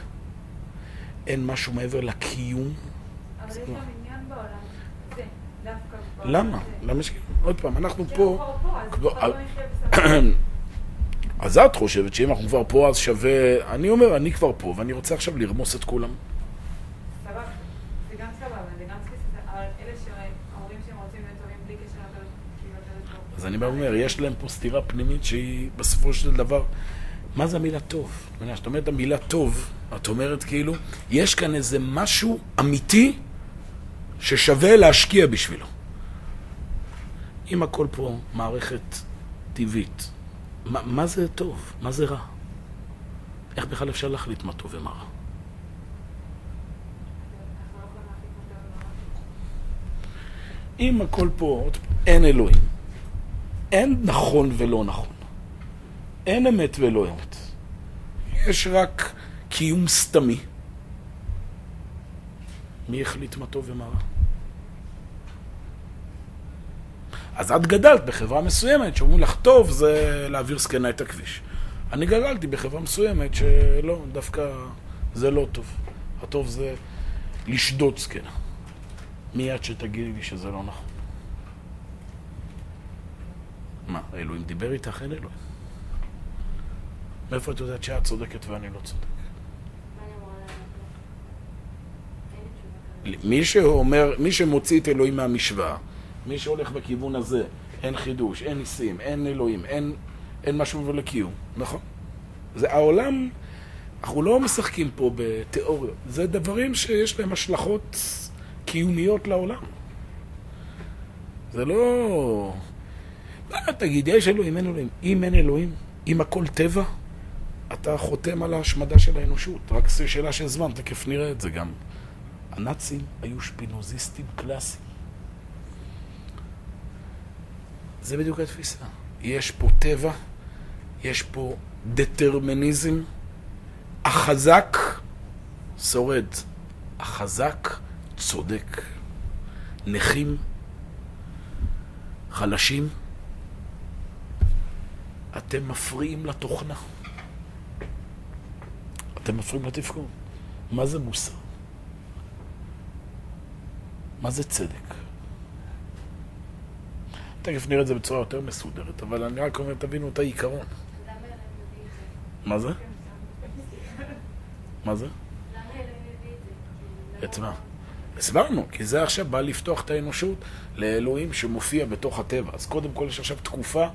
אין משהו מעבר לקיום. אבל יש גם עניין בעולם. זה, דווקא למה? הזה. למה ש... עוד פעם, אנחנו פה... לא. אז את חושבת שאם אנחנו כבר פה, אז שווה... אני אומר, אני כבר פה, ואני רוצה עכשיו לרמוס את כולם. סבבה. זה גם סבבה, זה גם תפיסה, אבל אלה שאומרים שהם רוצים להיות טובים בלי קשר לקדוש כאילו, לקדוש ברוך הוא. אז אני בא ואומר, יש להם פה סתירה פנימית שהיא בסופו של דבר... מה זה המילה טוב? כשאת אומרת המילה טוב, את אומרת כאילו, יש כאן איזה משהו אמיתי ששווה להשקיע בשבילו. אם הכל פה מערכת טבעית, מה, מה זה טוב? מה זה רע? איך בכלל אפשר להחליט מה טוב ומה רע? אם הכל פה, אין אלוהים, אין נכון ולא נכון, אין אמת ולא אמת, יש רק קיום סתמי. מי החליט מה טוב ומה רע? אז את גדלת בחברה מסוימת שאומרים לך, טוב זה להעביר זקנה את הכביש. אני גדלתי בחברה מסוימת שלא, דווקא זה לא טוב. הטוב זה לשדוד זקנה. מיד שתגידי לי שזה לא נכון. מה, אלוהים דיבר איתך? אין אלוהים. מאיפה את יודעת שאת צודקת ואני לא צודק? מי שאומר, מי שמוציא את אלוהים מהמשוואה, מי שהולך בכיוון הזה, אין חידוש, אין ניסים, אין אלוהים, אין, אין משהו לקיום, נכון? זה העולם, אנחנו לא משחקים פה בתיאוריות, זה דברים שיש להם השלכות קיומיות לעולם. זה לא... מה תגיד, יש אלוהים, אין אלוהים. אם אין אלוהים, אם הכל טבע, אתה חותם על ההשמדה של האנושות. רק זו שאלה של זמן, תכף נראה את זה גם. הנאצים היו שפינוזיסטים קלאסיים. זה בדיוק התפיסה. יש פה טבע, יש פה דטרמיניזם. החזק שורד, החזק צודק. נכים, חלשים, אתם מפריעים לתוכנה. אתם מפריעים לתפקוד. מה זה מוסר? מה זה צדק? תכף נראה את זה בצורה יותר מסודרת, אבל אני רק אומר, תבינו את העיקרון. מה זה? מה זה? את מה? הסברנו, כי זה עכשיו בא לפתוח את האנושות לאלוהים שמופיע בתוך הטבע. אז קודם כל יש עכשיו תקופה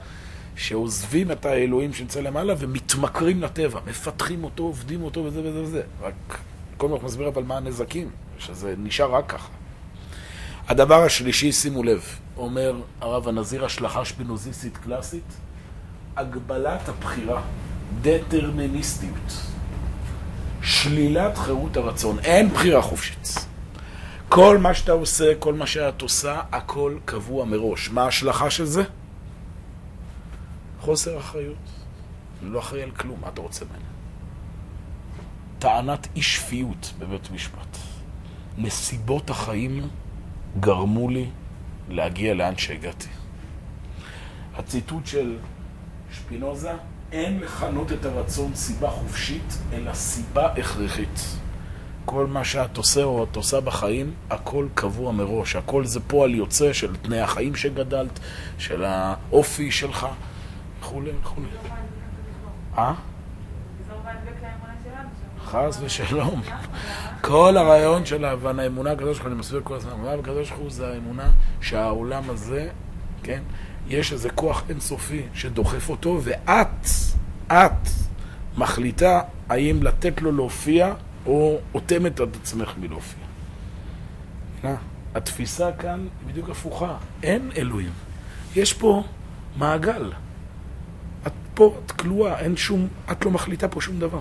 שעוזבים את האלוהים שנמצא למעלה ומתמכרים לטבע, מפתחים אותו, עובדים אותו וזה וזה וזה. רק כל הזמן מסביר אבל מה הנזקים, שזה נשאר רק ככה. הדבר השלישי, שימו לב, אומר הרב הנזיר השלכה שפינוזיסטית קלאסית, הגבלת הבחירה, דטרמיניסטיות, שלילת חירות הרצון, אין בחירה חופשית. כל מה שאתה עושה, כל מה שאת עושה, הכל קבוע מראש. מה ההשלכה של זה? חוסר אחריות. אני לא אחראי על כלום, מה אתה רוצה ממני? טענת אי שפיות בבית משפט. נסיבות החיים גרמו לי להגיע לאן שהגעתי. הציטוט של שפינוזה, אין לכנות את הרצון סיבה חופשית, אלא סיבה הכרחית. כל מה שאת עושה או את עושה בחיים, הכל קבוע מראש. הכל זה פועל יוצא של תנאי החיים שגדלת, של האופי שלך, וכולי וכולי. אה? חס ושלום. כל הרעיון של האמונה הקדוש ברוך הוא, אני מסביר כל הזמן, האמונה הקדוש ברוך הוא זה האמונה שהעולם הזה, כן, יש איזה כוח אינסופי שדוחף אותו, ואת, את, מחליטה האם לתת לו להופיע, או אוטמת את עצמך מלהופיע. התפיסה כאן היא בדיוק הפוכה. אין אלוהים. יש פה מעגל. פה, את כלואה, אין שום, את לא מחליטה פה שום דבר.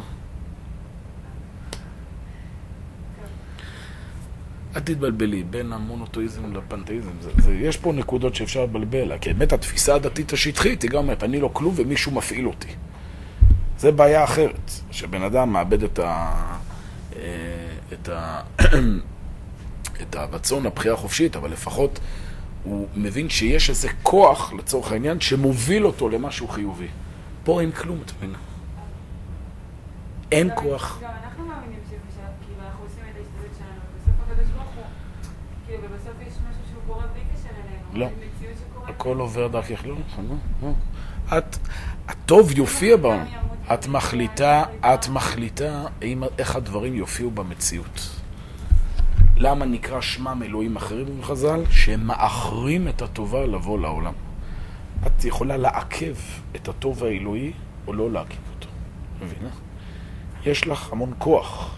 אל תתבלבלי בין המונותואיזם לפנתאיזם. זה, זה, יש פה נקודות שאפשר לבלבל, כי באמת התפיסה הדתית השטחית היא גם אומרת, אני לא כלום ומישהו מפעיל אותי. זה בעיה אחרת, שבן אדם מאבד את ה... אה, את ה... את הרצון לבחירה החופשית, אבל לפחות הוא מבין שיש איזה כוח, לצורך העניין, שמוביל אותו למשהו חיובי. פה אין כלום, את מבינה? אין גם- כוח. גם אנחנו מאמינים שבשלב, כאילו, אנחנו עושים את ההשתדלות שלנו, ובסוף הקדוש ברוך הוא, כאילו, ובסוף יש משהו שהוא קורה בלי קשר אלינו. לא. הכל עובר לא נכון, לא, לא. את, הטוב יופיע בה, את מחליטה, את מחליטה איך הדברים יופיעו במציאות. למה נקרא שמם אלוהים אחרים בחז"ל? שהם מאחרים את הטובה לבוא לעולם. את יכולה לעכב את הטוב האלוהי או לא לעכב אותו, מבינה? יש לך המון כוח.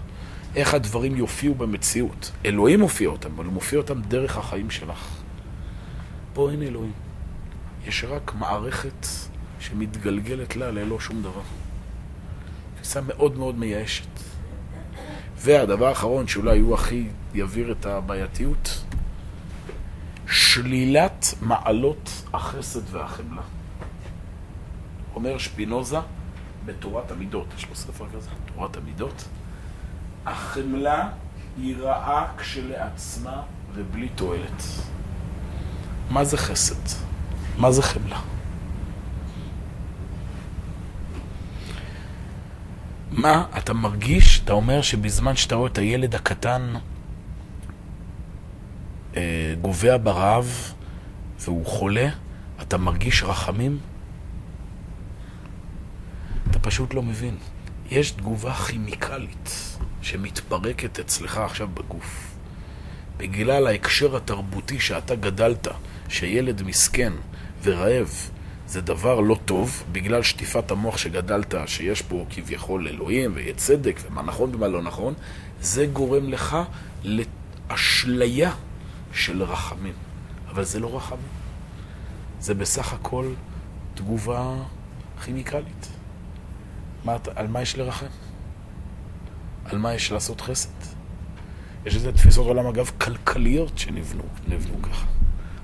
איך הדברים יופיעו במציאות. אלוהים מופיע אותם, אבל הוא מופיע אותם דרך החיים שלך. פה אין אלוהים. יש רק מערכת שמתגלגלת לה ללא שום דבר. תפיסה מאוד מאוד מייאשת. והדבר האחרון שאולי הוא הכי יבהיר את הבעייתיות, שלילת מעלות החסד והחמלה. אומר שפינוזה בתורת המידות, יש לו ספר כזה, תורת המידות, החמלה היא רעה כשלעצמה ובלי תועלת. מה זה חסד? מה זה חמלה? מה אתה מרגיש, אתה אומר שבזמן שאתה רואה את הילד הקטן גובע ברעב והוא חולה, אתה מרגיש רחמים? אתה פשוט לא מבין. יש תגובה כימיקלית שמתפרקת אצלך עכשיו בגוף. בגלל ההקשר התרבותי שאתה גדלת, שילד מסכן ורעב זה דבר לא טוב, בגלל שטיפת המוח שגדלת, שיש פה כביכול אלוהים ויהיה צדק ומה נכון ומה לא נכון, זה גורם לך לאשליה של רחמים. אבל זה לא רחמים. זה בסך הכל תגובה כימיקלית. מה, על מה יש לרחם? על מה יש לעשות חסד? יש איזה תפיסות עולם, אגב, כלכליות שנבנו נבנו ככה.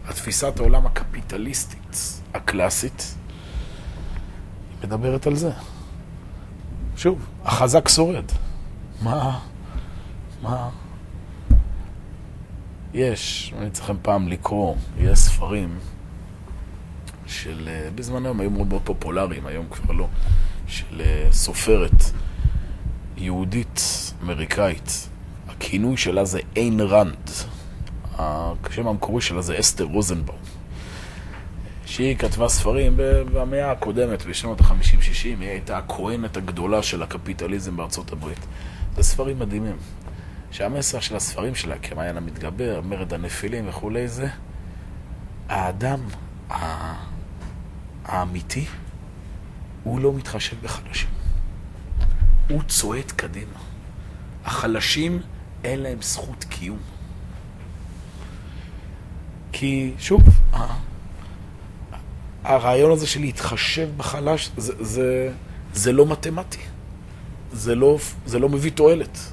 התפיסת העולם הקפיטליסטית, הקלאסית, היא מדברת על זה. שוב, החזק שורד. מה? מה? יש, אני צריכם פעם לקרוא, יש ספרים של, אה, בזמנו הם היו מאוד מאוד פופולריים, היום כבר לא, של אה, סופרת יהודית אמריקאית. הכינוי שלה זה איין רנד. השם המקורי שלה זה אסתר רוזנבאום. שהיא כתבה ספרים במאה הקודמת, בשנות ה-50-60, היא הייתה הכהנת הגדולה של הקפיטליזם בארצות הברית. זה ספרים מדהימים. שהמסר של הספרים שלה, כמעיין המתגבר, מרד הנפילים וכולי, זה האדם האמיתי, הוא לא מתחשב בחלשים. הוא צועד קדימה. החלשים, אין להם זכות קיום. כי, שוב, הרעיון הזה של להתחשב בחלש, זה, זה, זה לא מתמטי. זה לא, זה לא מביא תועלת.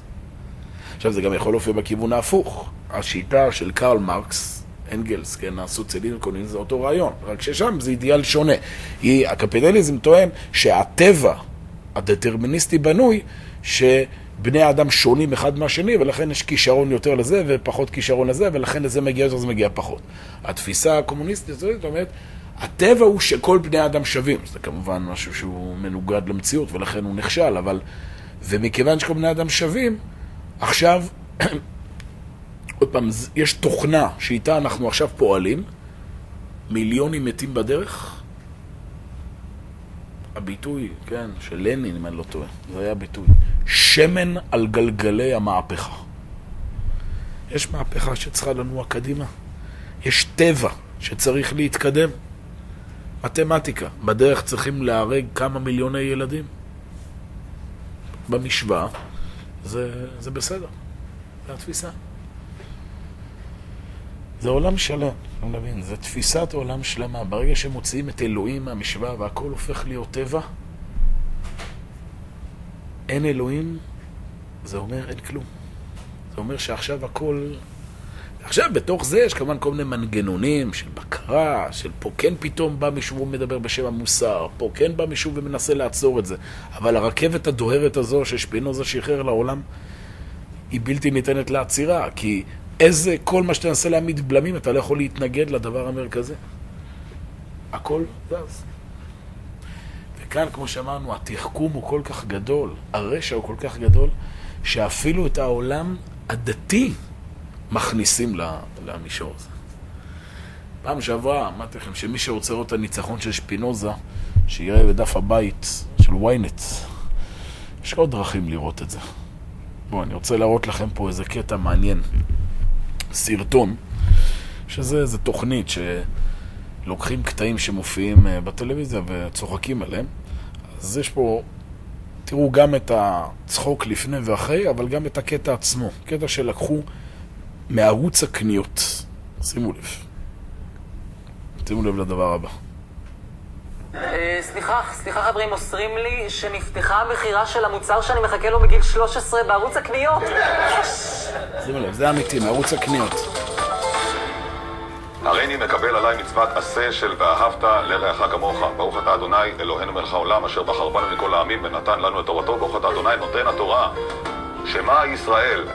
עכשיו, זה גם יכול להופיע בכיוון ההפוך. השיטה של קרל מרקס, אנגלס, כן, הסוציאליזם קומוניזם, זה אותו רעיון, רק ששם זה אידיאל שונה. היא, הקפיטליזם טוען שהטבע הדטרמיניסטי בנוי, שבני האדם שונים אחד מהשני, ולכן יש כישרון יותר לזה ופחות כישרון לזה, ולכן לזה מגיע יותר, זה מגיע פחות. התפיסה הקומוניסטית זאת אומרת, הטבע הוא שכל בני האדם שווים. זה כמובן משהו שהוא מנוגד למציאות, ולכן הוא נכשל, אבל... ומכיוון שכל בני האדם שווים, עכשיו, עוד פעם, יש תוכנה שאיתה אנחנו עכשיו פועלים, מיליונים מתים בדרך. הביטוי, כן, של לנין, אם אני לא טועה, זה היה ביטוי. שמן על גלגלי המהפכה. יש מהפכה שצריכה לנוע קדימה. יש טבע שצריך להתקדם. מתמטיקה, בדרך צריכים להרג כמה מיליוני ילדים. במשוואה, זה, זה בסדר. זו התפיסה. זה עולם שלם, אתה מבין? זה תפיסת עולם שלמה. ברגע שמוציאים את אלוהים מהמשוואה והכל הופך להיות טבע, אין אלוהים, זה אומר אין כלום. זה אומר שעכשיו הכל... עכשיו, בתוך זה יש כמובן כל מיני מנגנונים של בקרה, של פה כן פתאום בא מישהו ומדבר בשם המוסר, פה כן בא מישהו ומנסה לעצור את זה. אבל הרכבת הדוהרת הזו ששפינוזה שחרר לעולם, היא בלתי ניתנת לעצירה, כי איזה, כל מה שתנסה להעמיד בלמים, אתה לא יכול להתנגד לדבר המרכזי. הכל זז. וכאן, כמו שאמרנו, התחכום הוא כל כך גדול, הרשע הוא כל כך גדול, שאפילו את העולם הדתי מכניסים למישור הזה. פעם שעברה, אמרתי לכם שמי שרוצה לראות את הניצחון של שפינוזה, שיראה בדף הבית של ynet. יש עוד דרכים לראות את זה. בואו, אני רוצה להראות לכם פה איזה קטע מעניין. סרטון, שזה איזה תוכנית שלוקחים קטעים שמופיעים אה, בטלוויזיה וצוחקים עליהם. אז יש פה, תראו גם את הצחוק לפני ואחרי, אבל גם את הקטע עצמו. קטע שלקחו מערוץ הקניות. שימו לב. שימו לב לדבר הבא. אה, סליחה, סליחה חברים, מוסרים לי שנפתחה המכירה של המוצר שאני מחכה לו מגיל 13 בערוץ הקניות. שימו לב, זה אמיתי, מערוץ הקניות. הריני מקבל עליי מצוות עשה של ואהבת לרעך כמוך. ברוך אתה אדוני אלוהינו מלך העולם אשר בחר בנו מכל העמים ונתן לנו את תורתו. ברוך אתה אדוני נותן התורה. שמע ישראל,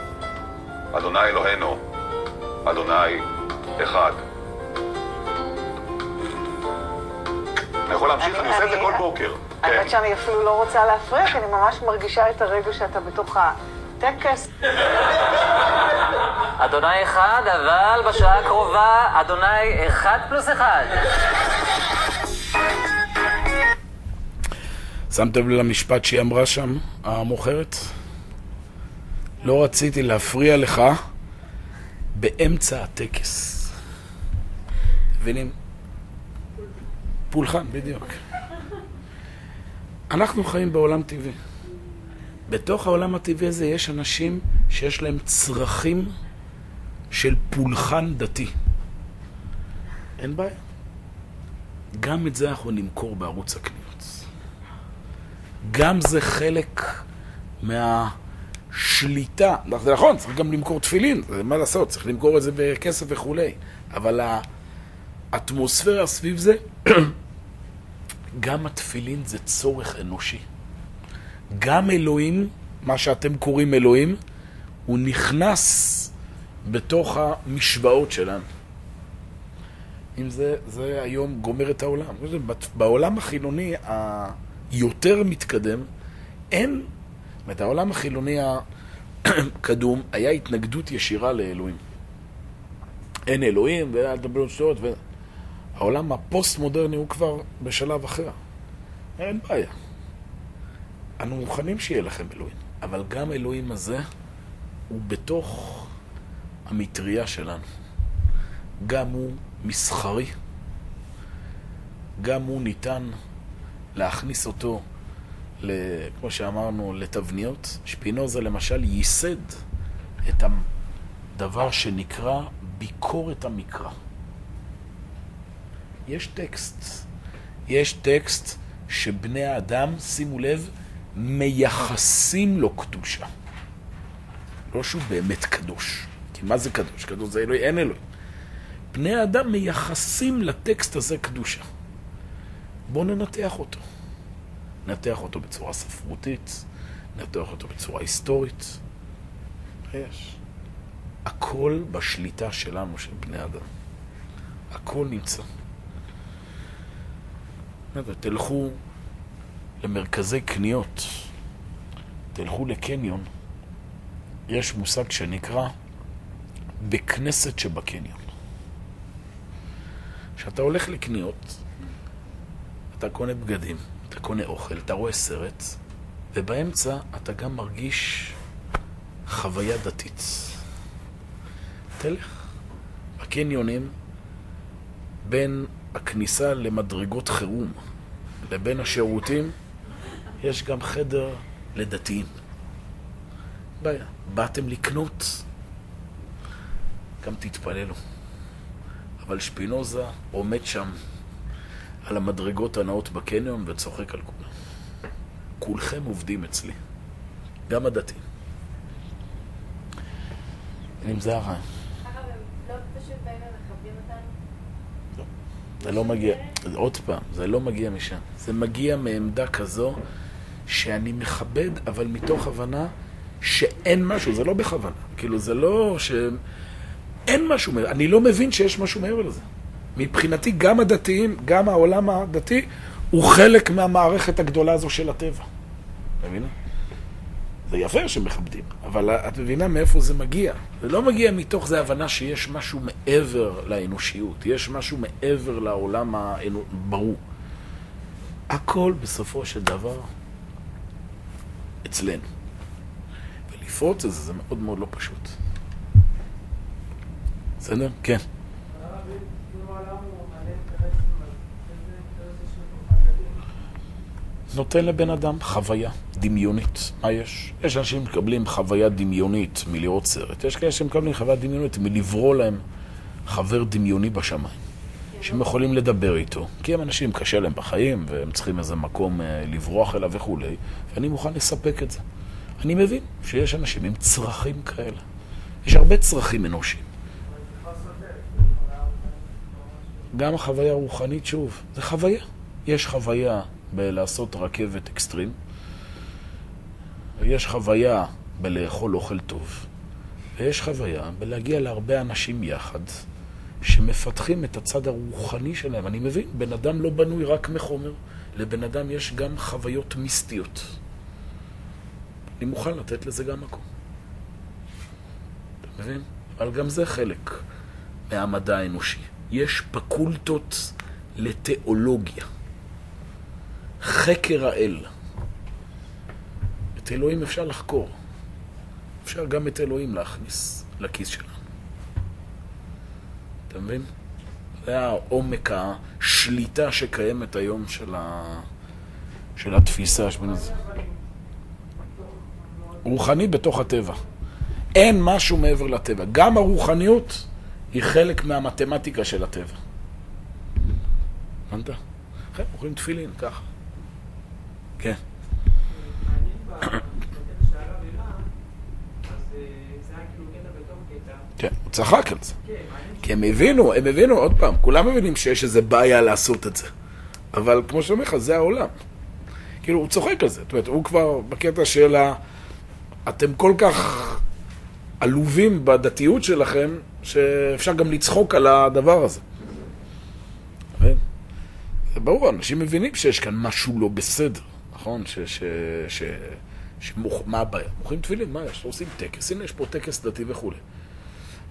אדוני אלוהינו, אדוני אחד. אני יכול להמשיך? אני עושה את זה כל בוקר. כן. האמת שאני אפילו לא רוצה להפריע, כי אני ממש מרגישה את הרגע שאתה בתוך הטקס. אדוני אחד, אבל בשעה הקרובה, אדוני אחד פלוס אחד. שמתם לב למשפט שהיא אמרה שם, המוכרת? לא רציתי להפריע לך באמצע הטקס. מבינים? פולחן, בדיוק. אנחנו חיים בעולם טבעי. בתוך העולם הטבעי הזה יש אנשים שיש להם צרכים של פולחן דתי. אין בעיה. גם את זה אנחנו נמכור בערוץ הקניות. גם זה חלק מהשליטה. זה נכון, צריך גם למכור תפילין, זה מה לעשות, צריך למכור את זה בכסף וכולי. אבל האטמוספירה סביב זה, גם התפילין זה צורך אנושי. גם אלוהים, מה שאתם קוראים אלוהים, הוא נכנס בתוך המשוואות שלנו. אם זה, זה היום גומר את העולם. בעולם החילוני היותר מתקדם, אין, אומרת, העולם החילוני הקדום היה התנגדות ישירה לאלוהים. אין אלוהים, ואל תדברו שטויות, והעולם הפוסט-מודרני הוא כבר בשלב אחר. אין בעיה. אנו מוכנים שיהיה לכם אלוהים, אבל גם אלוהים הזה הוא בתוך המטריה שלנו. גם הוא מסחרי, גם הוא ניתן להכניס אותו, כמו שאמרנו, לתבניות. שפינוזה למשל ייסד את הדבר שנקרא ביקורת המקרא. יש טקסט, יש טקסט שבני האדם, שימו לב, מייחסים לו קדושה. לא שהוא באמת קדוש. כי מה זה קדוש? קדוש זה אלוהי, אין אלוהים. בני האדם מייחסים לטקסט הזה קדושה. בואו ננתח אותו. ננתח אותו בצורה ספרותית, ננתח אותו בצורה היסטורית. יש. הכל בשליטה שלנו, של בני אדם. הכל נמצא. תלכו למרכזי קניות, תלכו לקניון, יש מושג שנקרא בכנסת שבקניון. כשאתה הולך לקניות, אתה קונה בגדים, אתה קונה אוכל, אתה רואה סרט, ובאמצע אתה גם מרגיש חוויה דתית. תלך. בקניונים, בין הכניסה למדרגות חירום לבין השירותים, יש גם חדר לדתיים. בעיה. באתם לקנות, גם תתפללו. אבל שפינוזה עומד שם על המדרגות הנאות בקניון וצוחק על כולם. כולכם עובדים אצלי, גם הדתיים. אם זה הם לא אותנו? זה לא מגיע, עוד פעם, זה לא מגיע משם. זה מגיע מעמדה כזו שאני מכבד, אבל מתוך הבנה שאין משהו, זה לא בכוונה. כאילו, זה לא ש... אין משהו אני לא מבין שיש משהו מעבר לזה. מבחינתי, גם הדתיים, גם העולם הדתי, הוא חלק מהמערכת הגדולה הזו של הטבע. מבינה? זה יפה שמכבדים, אבל את מבינה מאיפה זה מגיע. זה לא מגיע מתוך זה הבנה שיש משהו מעבר לאנושיות, יש משהו מעבר לעולם הברור. הכל בסופו של דבר אצלנו. ולפרוץ את זה זה מאוד מאוד לא פשוט. בסדר? כן. נותן לבן אדם חוויה דמיונית. מה יש? יש אנשים שמקבלים חוויה דמיונית מלראות סרט. יש כאלה שמקבלים חוויה דמיונית מלברוא להם חבר דמיוני בשמיים. שהם יכולים לדבר איתו. כי הם אנשים, קשה להם בחיים, והם צריכים איזה מקום אה, לברוח אליו וכולי, ואני מוכן לספק את זה. אני מבין שיש אנשים עם צרכים כאלה. יש הרבה צרכים אנושיים. גם החוויה הרוחנית, שוב, זה חוויה. יש חוויה בלעשות רכבת אקסטרים, ויש חוויה בלאכול אוכל טוב, ויש חוויה בלהגיע להרבה אנשים יחד, שמפתחים את הצד הרוחני שלהם. אני מבין, בן אדם לא בנוי רק מחומר, לבן אדם יש גם חוויות מיסטיות. אני מוכן לתת לזה גם מקום. אתה מבין? אבל גם זה חלק מהמדע האנושי. יש פקולטות לתיאולוגיה. חקר האל. את אלוהים אפשר לחקור. אפשר גם את אלוהים להכניס לכיס שלנו. אתה מבין? זה העומק השליטה שקיימת היום של, ה... של התפיסה. רוחני בתוך הטבע. אין משהו מעבר לטבע. גם הרוחניות היא חלק מהמתמטיקה של הטבע. הבנת? אוכלים תפילין, ככה. כן. כן, הוא צחק על זה. כי הם הבינו, הם הבינו, עוד פעם, כולם מבינים שיש איזה בעיה לעשות את זה. אבל כמו שאומר לך, זה העולם. כאילו, הוא צוחק על זה. זאת אומרת, הוא כבר בקטע של ה... אתם כל כך עלובים בדתיות שלכם, שאפשר גם לצחוק על הדבר הזה. זה ברור, אנשים מבינים שיש כאן משהו לא בסדר, נכון? ש... ש... ש... שמוכ... מה הבעיה? מוכרים תפילין, מה יש? עושים טקס, הנה יש פה טקס דתי וכולי.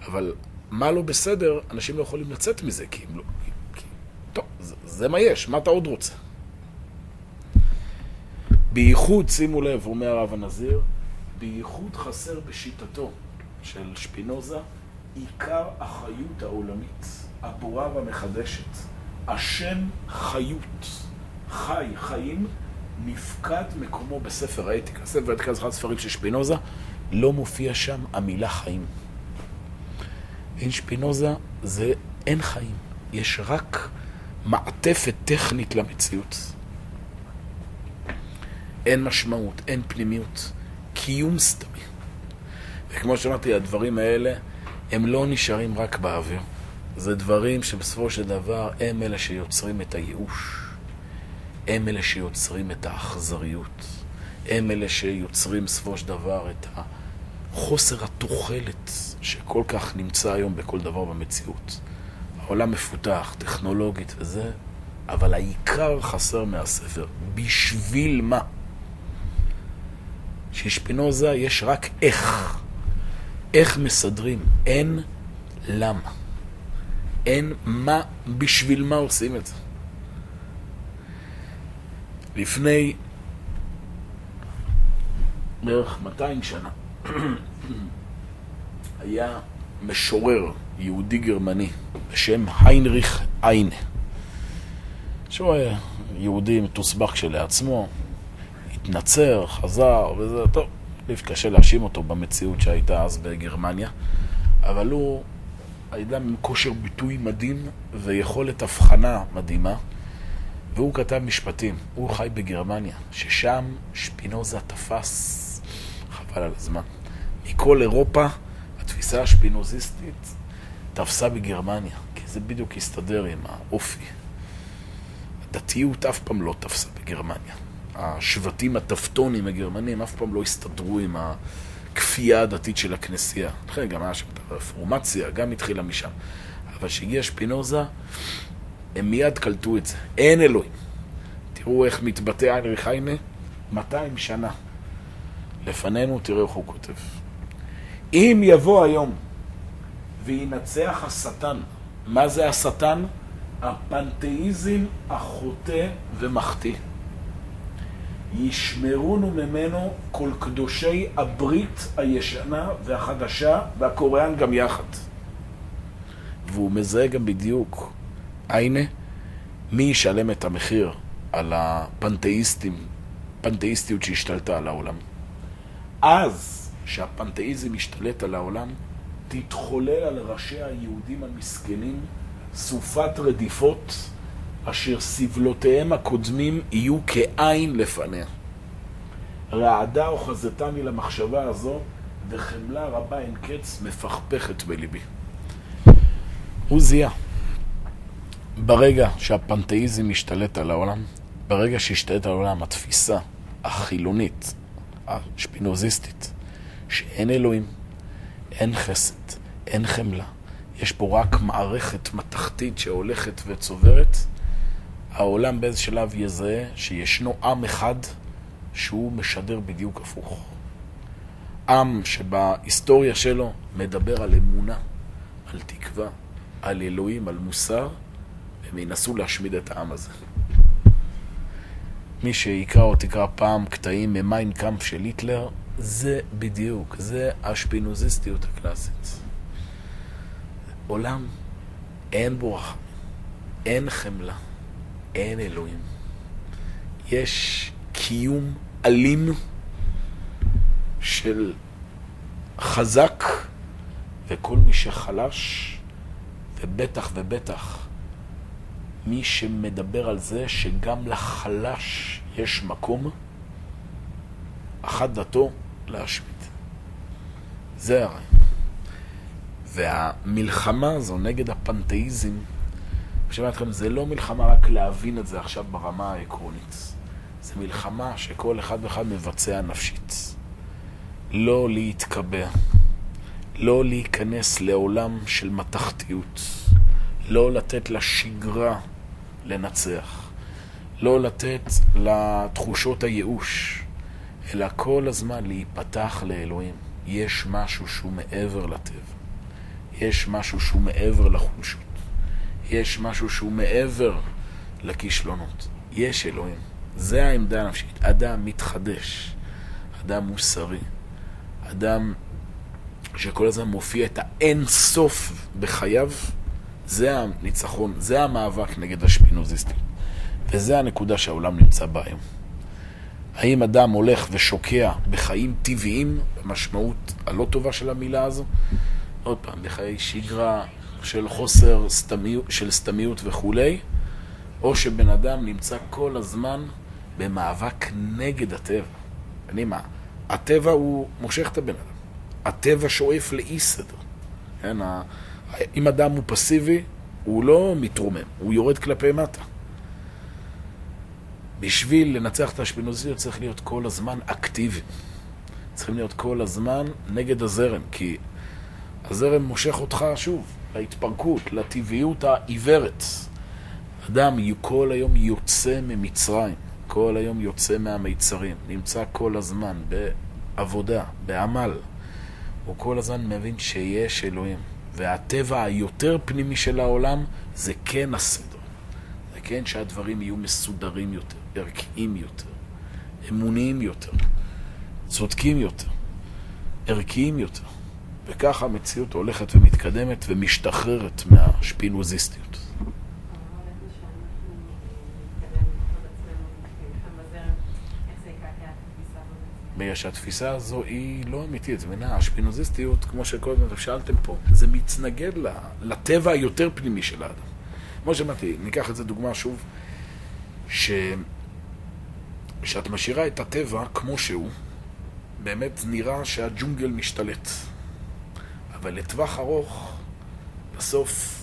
אבל מה לא בסדר, אנשים לא יכולים לצאת מזה, כי הם לא... כי... טוב, זה, זה מה יש, מה אתה עוד רוצה? בייחוד, שימו לב, אומר הרב הנזיר, בייחוד חסר בשיטתו של שפינוזה עיקר החיות העולמית, הבורה והמחדשת. השם חיות, חי, חיים, נפקד מקומו בספר האתיקה. ספר האתיקה זה אחד הספרים של שפינוזה, לא מופיע שם המילה חיים. אין שפינוזה זה אין חיים, יש רק מעטפת טכנית למציאות. אין משמעות, אין פנימיות, קיום סתמי. וכמו שאמרתי, הדברים האלה הם לא נשארים רק באוויר. זה דברים שבסופו של דבר הם אלה שיוצרים את הייאוש. הם אלה שיוצרים את האכזריות. הם אלה שיוצרים בסופו של דבר את החוסר התוחלת שכל כך נמצא היום בכל דבר במציאות. העולם מפותח, טכנולוגית וזה, אבל העיקר חסר מהספר. בשביל מה? ששפינוזה יש רק איך. איך מסדרים, אין למה. אין מה, בשביל מה עושים את זה. לפני בערך 200 שנה היה משורר יהודי גרמני בשם היינריך איינה, שהוא היה יהודי מתוסבך כשלעצמו, התנצר, חזר וזה, טוב, קשה להאשים אותו במציאות שהייתה אז בגרמניה, אבל הוא אדם עם כושר ביטוי מדהים ויכולת הבחנה מדהימה, והוא כתב משפטים. הוא חי בגרמניה, ששם שפינוזה תפס, חבל על הזמן. מכל אירופה, התפיסה השפינוזיסטית תפסה בגרמניה, כי זה בדיוק הסתדר עם האופי. הדתיות אף פעם לא תפסה בגרמניה. השבטים הטפטונים הגרמנים אף פעם לא הסתדרו עם הכפייה הדתית של הכנסייה. לכן גם היה שם את הרפורמציה, גם התחילה משם. אבל כשהגיע שפינוזה, הם מיד קלטו את זה. אין אלוהים. תראו איך מתבטא איינריך היינה, 200 שנה. לפנינו, תראו איך הוא כותב. אם יבוא היום וינצח השטן, מה זה השטן? הפנתאיזם החוטא ומחטיא. ישמרונו ממנו כל קדושי הברית הישנה והחדשה והקוריאן גם יחד. והוא מזהה גם בדיוק, הנה, מי ישלם את המחיר על הפנתאיסטים, פנתאיסטיות שהשתלטה על העולם. אז, שהפנתאיזם ישתלט על העולם, תתחולל על ראשי היהודים המסכנים סופת רדיפות אשר סבלותיהם הקודמים יהיו כעין לפניה. רעדה אוחזתני למחשבה הזו, וחמלה רבה אין קץ מפכפכת בליבי. הוא זיהה. ברגע שהפנתאיזם משתלט על העולם, ברגע שהשתלט על העולם התפיסה החילונית, השפינוזיסטית, שאין אלוהים, אין חסד, אין חמלה, יש פה רק מערכת מתכתית שהולכת וצוברת, העולם באיזה שלב יזהה שישנו עם אחד שהוא משדר בדיוק הפוך. עם שבהיסטוריה שלו מדבר על אמונה, על תקווה, על אלוהים, על מוסר, והם ינסו להשמיד את העם הזה. מי שיקרא או תקרא פעם קטעים ממיין קאמפ של היטלר, זה בדיוק, זה השפינוזיסטיות הקלאסית. עולם, אין בו אין חמלה, אין אלוהים. יש קיום אלים של חזק, וכל מי שחלש, ובטח ובטח מי שמדבר על זה שגם לחלש יש מקום, אחת דתו להשמיד. זה הרעיון. והמלחמה הזו נגד הפנתאיזם, אני אומר לכם, זה לא מלחמה רק להבין את זה עכשיו ברמה העקרונית. זה מלחמה שכל אחד ואחד מבצע נפשית. לא להתקבע, לא להיכנס לעולם של מתכתיות, לא לתת לשגרה לנצח, לא לתת לתחושות הייאוש, אלא כל הזמן להיפתח לאלוהים. יש משהו שהוא מעבר לטבע. יש משהו שהוא מעבר לחולשות. יש משהו שהוא מעבר לכישלונות. יש אלוהים. זה העמדה הנפשית. אדם מתחדש, אדם מוסרי, אדם שכל הזמן מופיע את האין סוף בחייו, זה הניצחון, זה המאבק נגד השפינוזיסטים. וזה הנקודה שהעולם נמצא בה היום. האם אדם הולך ושוקע בחיים טבעיים, במשמעות הלא טובה של המילה הזו? עוד פעם, בחיי שגרה של חוסר סתמיות, של סתמיות וכולי, או שבן אדם נמצא כל הזמן במאבק נגד הטבע. אני מה? הטבע הוא מושך את הבן אדם. הטבע שואף לאי סדר. כן? אם אדם הוא פסיבי, הוא לא מתרומם, הוא יורד כלפי מטה. בשביל לנצח את האשפינוזיות צריך להיות כל הזמן אקטיבי. צריכים להיות כל הזמן נגד הזרם, כי הזרם מושך אותך שוב להתפרקות, לטבעיות העיוורת. אדם כל היום יוצא ממצרים, כל היום יוצא מהמיצרים, נמצא כל הזמן בעבודה, בעמל. הוא כל הזמן מבין שיש אלוהים. והטבע היותר פנימי של העולם זה כן הסדר. זה כן שהדברים יהיו מסודרים יותר, ערכיים יותר, אמוניים יותר, צודקים יותר, ערכיים יותר. וככה המציאות הולכת ומתקדמת ומשתחררת מהשפינוזיסטיות. בגלל שהתפיסה הזו היא לא אמיתית. זה מבינה, האשפינוזיסטיות, כמו שקודם אתם שאלתם פה, זה מתנגד ל- לטבע היותר פנימי של האדם. כמו שאמרתי, ניקח את זה דוגמה שוב, ש... שאת משאירה את הטבע כמו שהוא, באמת נראה שהג'ונגל משתלט. אבל לטווח ארוך, בסוף,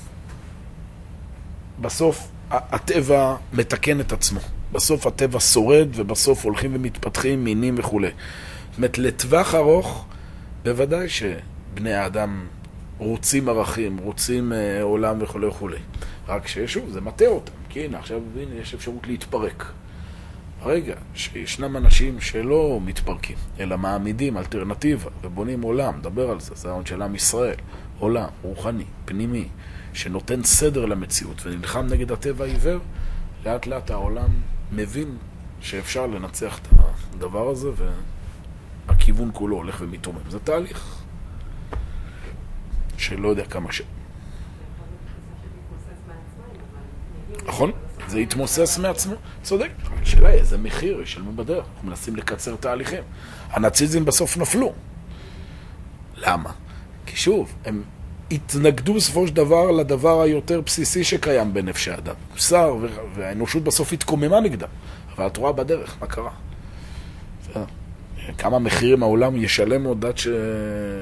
בסוף הטבע מתקן את עצמו. בסוף הטבע שורד, ובסוף הולכים ומתפתחים מינים וכולי. זאת אומרת, לטווח ארוך, בוודאי שבני האדם רוצים ערכים, רוצים אה, עולם וכולי וכולי. רק ששוב, זה מטה אותם, כי הנה, עכשיו הנה, יש אפשרות להתפרק. רגע, שישנם אנשים שלא מתפרקים, אלא מעמידים אלטרנטיבה ובונים עולם, דבר על זה, זה העון של עם ישראל, עולם רוחני, פנימי, שנותן סדר למציאות ונלחם נגד הטבע העיוור, לאט לאט העולם מבין שאפשר לנצח את הדבר הזה והכיוון כולו הולך ומתרומם. זה תהליך שלא יודע כמה ש... נכון, זה יתמוסס מעצמו, צודק. השאלה היא איזה מחיר ישלמו בדרך, אנחנו מנסים לקצר תהליכים. הנאציזם בסוף נפלו. למה? כי שוב, הם התנגדו בסופו של דבר לדבר היותר בסיסי שקיים בנפש האדם. מוסר, והאנושות בסוף התקוממה נגדם. אבל את רואה בדרך, מה קרה? כמה מחירים העולם ישלם עוד עד ש...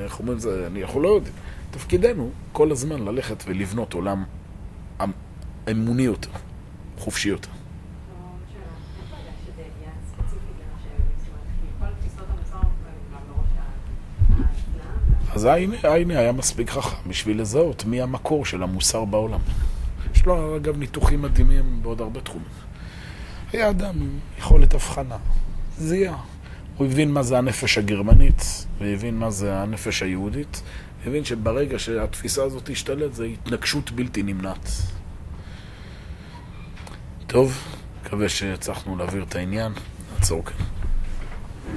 איך אומרים את זה? יכול לא יודעים. תפקידנו כל הזמן ללכת ולבנות עולם אמ- אמוני יותר, חופשי יותר. אז הנה, הנה היה מספיק חכם בשביל לזהות מי המקור של המוסר בעולם. יש לו אגב ניתוחים מדהימים בעוד הרבה תחומים. היה אדם עם יכולת הבחנה, זיהה. הוא הבין מה זה הנפש הגרמנית, והבין מה זה הנפש היהודית, הבין שברגע שהתפיסה הזאת תשתלט, זה התנגשות בלתי נמנעת. טוב, מקווה שהצלחנו להעביר את העניין. נעצור כאן.